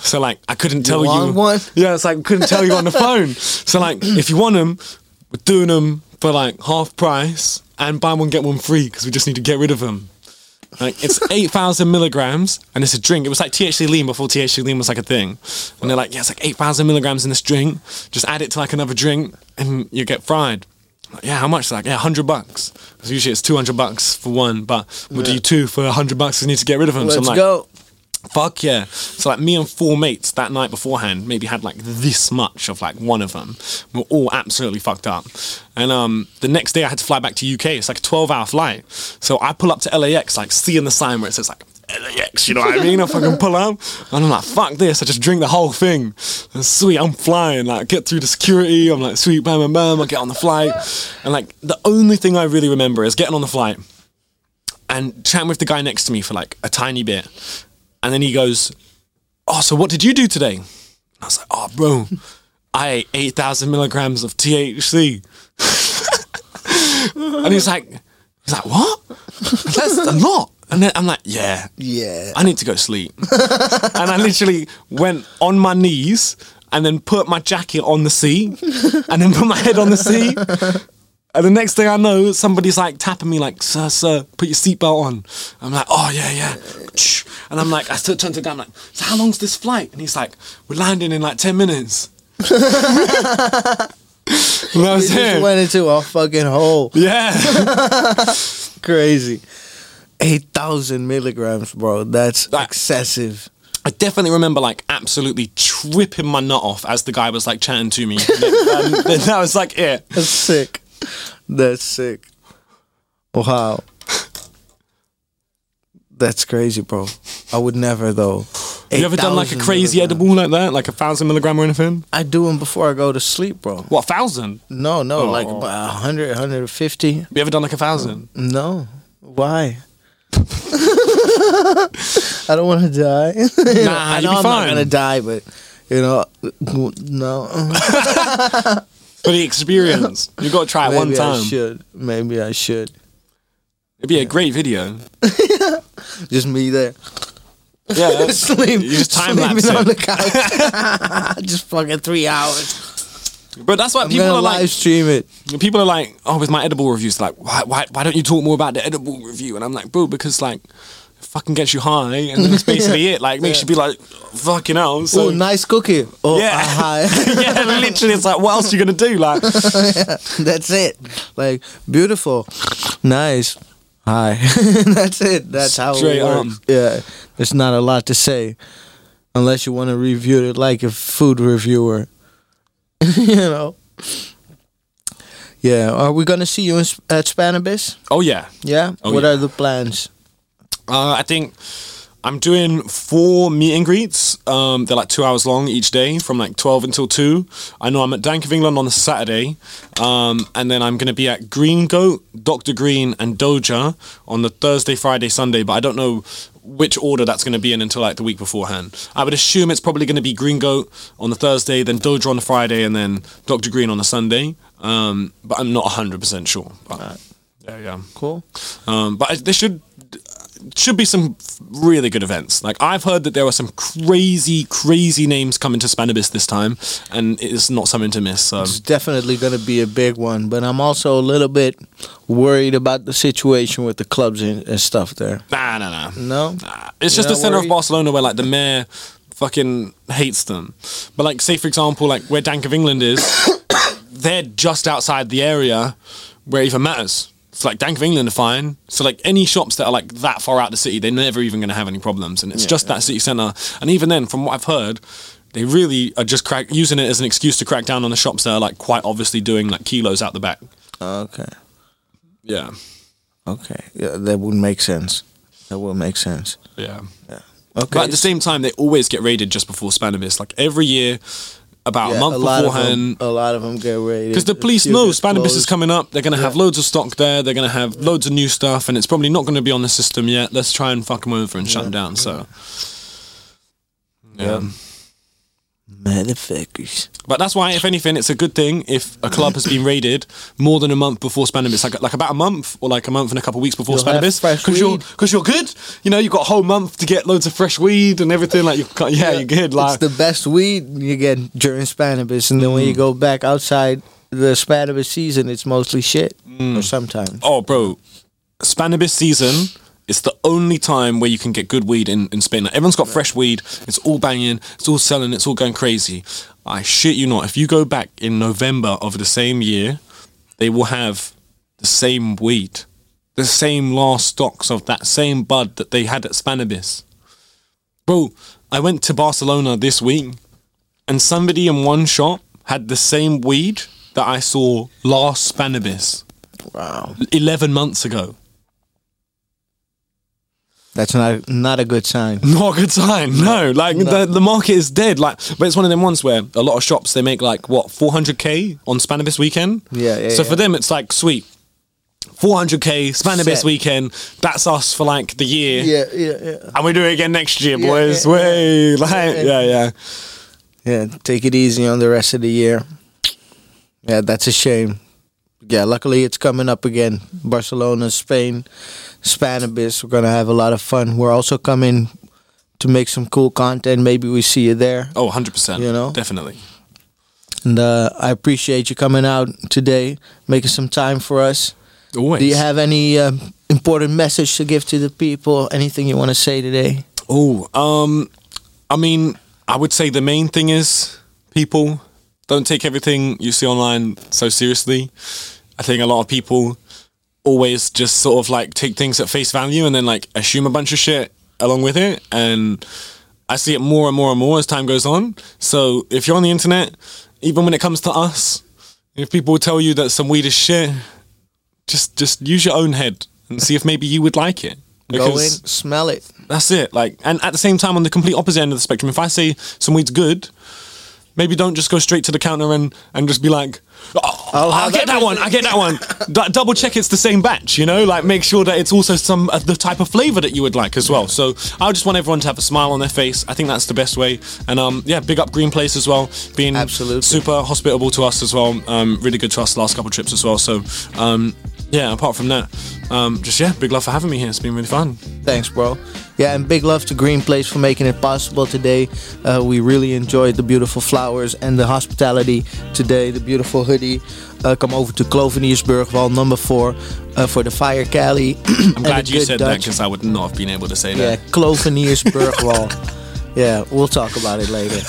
So like, I couldn't tell want you. one? Yeah, it's like couldn't tell you on the phone. So like, if you want them, we're doing them for like half price and buy one get one free because we just need to get rid of them. Like it's eight thousand milligrams and it's a drink. It was like THC lean before THC lean was like a thing. And they're like, yeah, it's like eight thousand milligrams in this drink. Just add it to like another drink and you get fried. Like, yeah, how much? Like, yeah, hundred bucks. Because usually it's two hundred bucks for one, but we'll do two for hundred bucks. We need to get rid of them. so Let's I'm like, go. Fuck yeah. So like me and four mates that night beforehand maybe had like this much of like one of them. We're all absolutely fucked up. And um the next day I had to fly back to UK. It's like a 12 hour flight. So I pull up to LAX like seeing the sign where it says like LAX, you know what I mean? I fucking pull up and I'm like, fuck this. I just drink the whole thing. And sweet, I'm flying. Like get through the security. I'm like, sweet, bam, bam, bam. I get on the flight. And like the only thing I really remember is getting on the flight and chatting with the guy next to me for like a tiny bit. And then he goes, Oh, so what did you do today? And I was like, Oh, bro, I ate 8,000 milligrams of THC. and he's like, He's like, What? That's a lot. And then I'm like, Yeah, Yeah. I need to go sleep. and I literally went on my knees and then put my jacket on the seat and then put my head on the seat. And the next thing I know, somebody's like tapping me, like, "Sir, sir, put your seatbelt on." I'm like, "Oh yeah, yeah." And I'm like, I still turn to the guy. I'm like, "So how long's this flight?" And he's like, "We're landing in like ten minutes." and I was You just here. went into a fucking hole. Yeah. Crazy. 8,000 milligrams, bro. That's That- excessive. I definitely remember like absolutely tripping my nut off as the guy was like chatting to me. and um, that was like it. That's sick. That's sick. Wow. That's crazy, bro. I would never, though. Have you ever done like a crazy milligrams. edible like that, like a thousand milligram or anything? I do them before I go to sleep, bro. What thousand? No, no, oh. like Oh. about 100, 150. You ever done like a thousand? No. Why? I don't want to die. Nah, I you'll know be I'm fine. not gonna die, but you know, no. For the experience, you got to try it Maybe one time. Maybe I should. Maybe I should. It'd be a great video. Just me there. Yeah, Sleep. You just time sleeping lapse on it. the couch. just fucking three hours. but that's why I'm people gonna are live like. stream it. People are like, oh, with my edible reviews, like, why, why, why don't you talk more about the edible review? And I'm like, bro, because like, fucking gets you high, and that's basically it. Like, makes you be like, fucking hell. So oh, nice cookie. Oh, Yeah. yeah. hi. yeah, literally, it's like, what else are you gonna do? Like, That's it. Like beautiful, nice. Hi. That's it. That's how Straight it works. Yeah. There's not a lot to say, unless you want to review it like a food reviewer. you know. Yeah. Are we gonna see you in, at Spannabis? oh yeah, Yeah. Oh, what yeah. are the plans? Uh, I think I'm doing four meet and greets. Um, they're like two hours long each day, from like twelve until two. I know I'm at Dank of England on the Saturday, um, and then I'm gonna be at Green Goat, Doctor Green, and Doja on the Thursday, Friday, Sunday. But I don't know which order that's gonna be in until like the week beforehand. I would assume it's probably gonna be Green Goat on the Thursday, then Doja on the Friday, and then Doctor Green on the Sunday. Um, but I'm not hundred percent sure. But, yeah, yeah. Cool. Um, but I- there should should be some really good events. Like I've heard that there are some crazy, crazy names coming to Spannabis this time, and it's not something to miss. So It's definitely gonna be a big one, but I'm also a little bit worried about the situation with the clubs and, and stuff there. nah, nah, nah. No. Nah. It's You're just the center of? Barcelona where like the mayor fucking hates them. But like, say for example, like where Dank of England is, they're just outside the area where it even matters. So like Dank of England are fine. So like any shops that are like that far out the city, they're never even going to have any problems. And it's just that city centre. And even then, from what I've heard, they really are just crack using it as an excuse to crack down on the shops that are like quite obviously doing like kilos out the back. Okay. Yeah, Okay. Yeah, that would make sense. That would make sense. yeah. Okay. But at the same time, they always get raided just before Spannabis. Like every year, about Yeah, a month of beforehand. them, a lot of them get ready Because the police know get Spannabis is coming up. They're going to have loads of stock there. They're going to have loads of new stuff, and it's probably not going to be on the system yet. Let's try and fuck them over and shut them down. So, yeah. Um, Motherfuckers. But that's why, if anything, it's a good thing if a club has been raided more than a month before Spannabis, like like about a month or like a month and a couple of weeks before You'll because you're because you're good. You know, you've got a whole month to get loads of fresh weed and everything. Like you, got- yeah, you're good. Like it's the best weed you get during Spannabis, and then when Mm. you go back outside the Spannabis season, it's mostly shit. Mm. Or sometimes. oh, bro, Spannabis season. It's the only time where you can get good weed in, in Spain. Like, everyone's got fresh weed. It's all banging. It's all selling. It's all going crazy. I shit you not. If you go back in November of the same year, they will have the same weed, the same last stocks of that same bud that they had at Spannabis. Bro, I went to Barcelona this week, and somebody in one shop had the same weed that I saw last Spannabis Wow. 11 months ago. That's not not a good sign. Not a good sign. No, like the the market is dead. Like, but it's one of them ones where a lot of shops they make like what 400k on Spannabis weekend. Yeah, yeah, So yeah. for them, it's like sweet. 400k Spannabis Set. weekend. That's us for like the year. Yeah, yeah, yeah. And we do it again next year, boys. yeah, Way, like, yeah, yeah. Yeah, take it easy on the rest of the year. Yeah, that's a shame. Yeah, luckily it's coming up again. Barcelona, Spain, Spannabis. We're gonna have a lot of fun. We're also coming to make some cool content. Maybe we see you there. Oh, 100%. You know? Definitely. And uh, I appreciate you coming out today, making some time for us. Always. Do you have any um, important message to give to the people? Anything you want to say today? Oh, um, I mean, I would say the main thing is people don't take everything you see online so seriously. I think a lot of people always just sort of like take things at face value and then like assume a bunch of shit along with it. And I see it more and more and more as time goes on. So if you're on the internet, even when it comes to us, if people tell you that some weed is shit, just just use your own head and see if maybe you would like it. Go in, smell it. That's it. Like, and at the same time, on the complete opposite end of the spectrum, if I say some weed's good, maybe don't just go straight to the counter and and just be like, oh, I'll I have get that one. I get that one. D- double check it's the same batch. You know, like make sure that it's also some uh, the type of flavor that you would like as well. So I just want everyone to have a smile on their face. I think that's the best way. And um, yeah, big up Green Place as well, being Absolutely. super hospitable to us as well. Um, really good to us last couple trips as well. So um, yeah, apart from that, um, just yeah, big love for having me here. It's been really fun. Thanks, bro. Yeah, and big love to Green Place for making it possible today. Uh, we really enjoyed the beautiful flowers and the hospitality today, the beautiful hoodie. Uh, come over to Kloveniersburgwal number four uh, for the Fire Cali. I'm glad you said that because I would not have been able to say Yeah, that. Kloveniersburgwal. yeah, we'll talk about it later.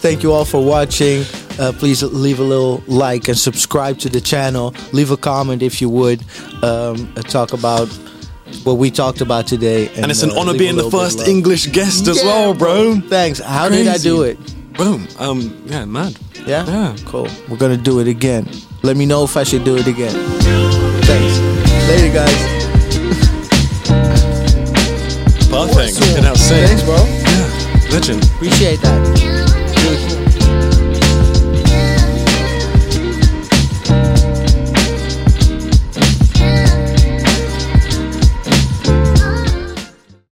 Thank you all for watching. Uh, please leave a little like and subscribe to the channel. Leave a comment if you would. Um, uh, talk about what we talked about today. And it's an uh, honor being the little bit of first. English guest as Yeah, well, bro. Thanks. How did I do it? Boom. Um. Yeah, mad. Yeah? Yeah. Cool. We're going to do it again. Let me know if I should do it again. Thanks. Later, guys. Perfect. You know, say. Thanks, bro. Yeah. Legend. Appreciate that.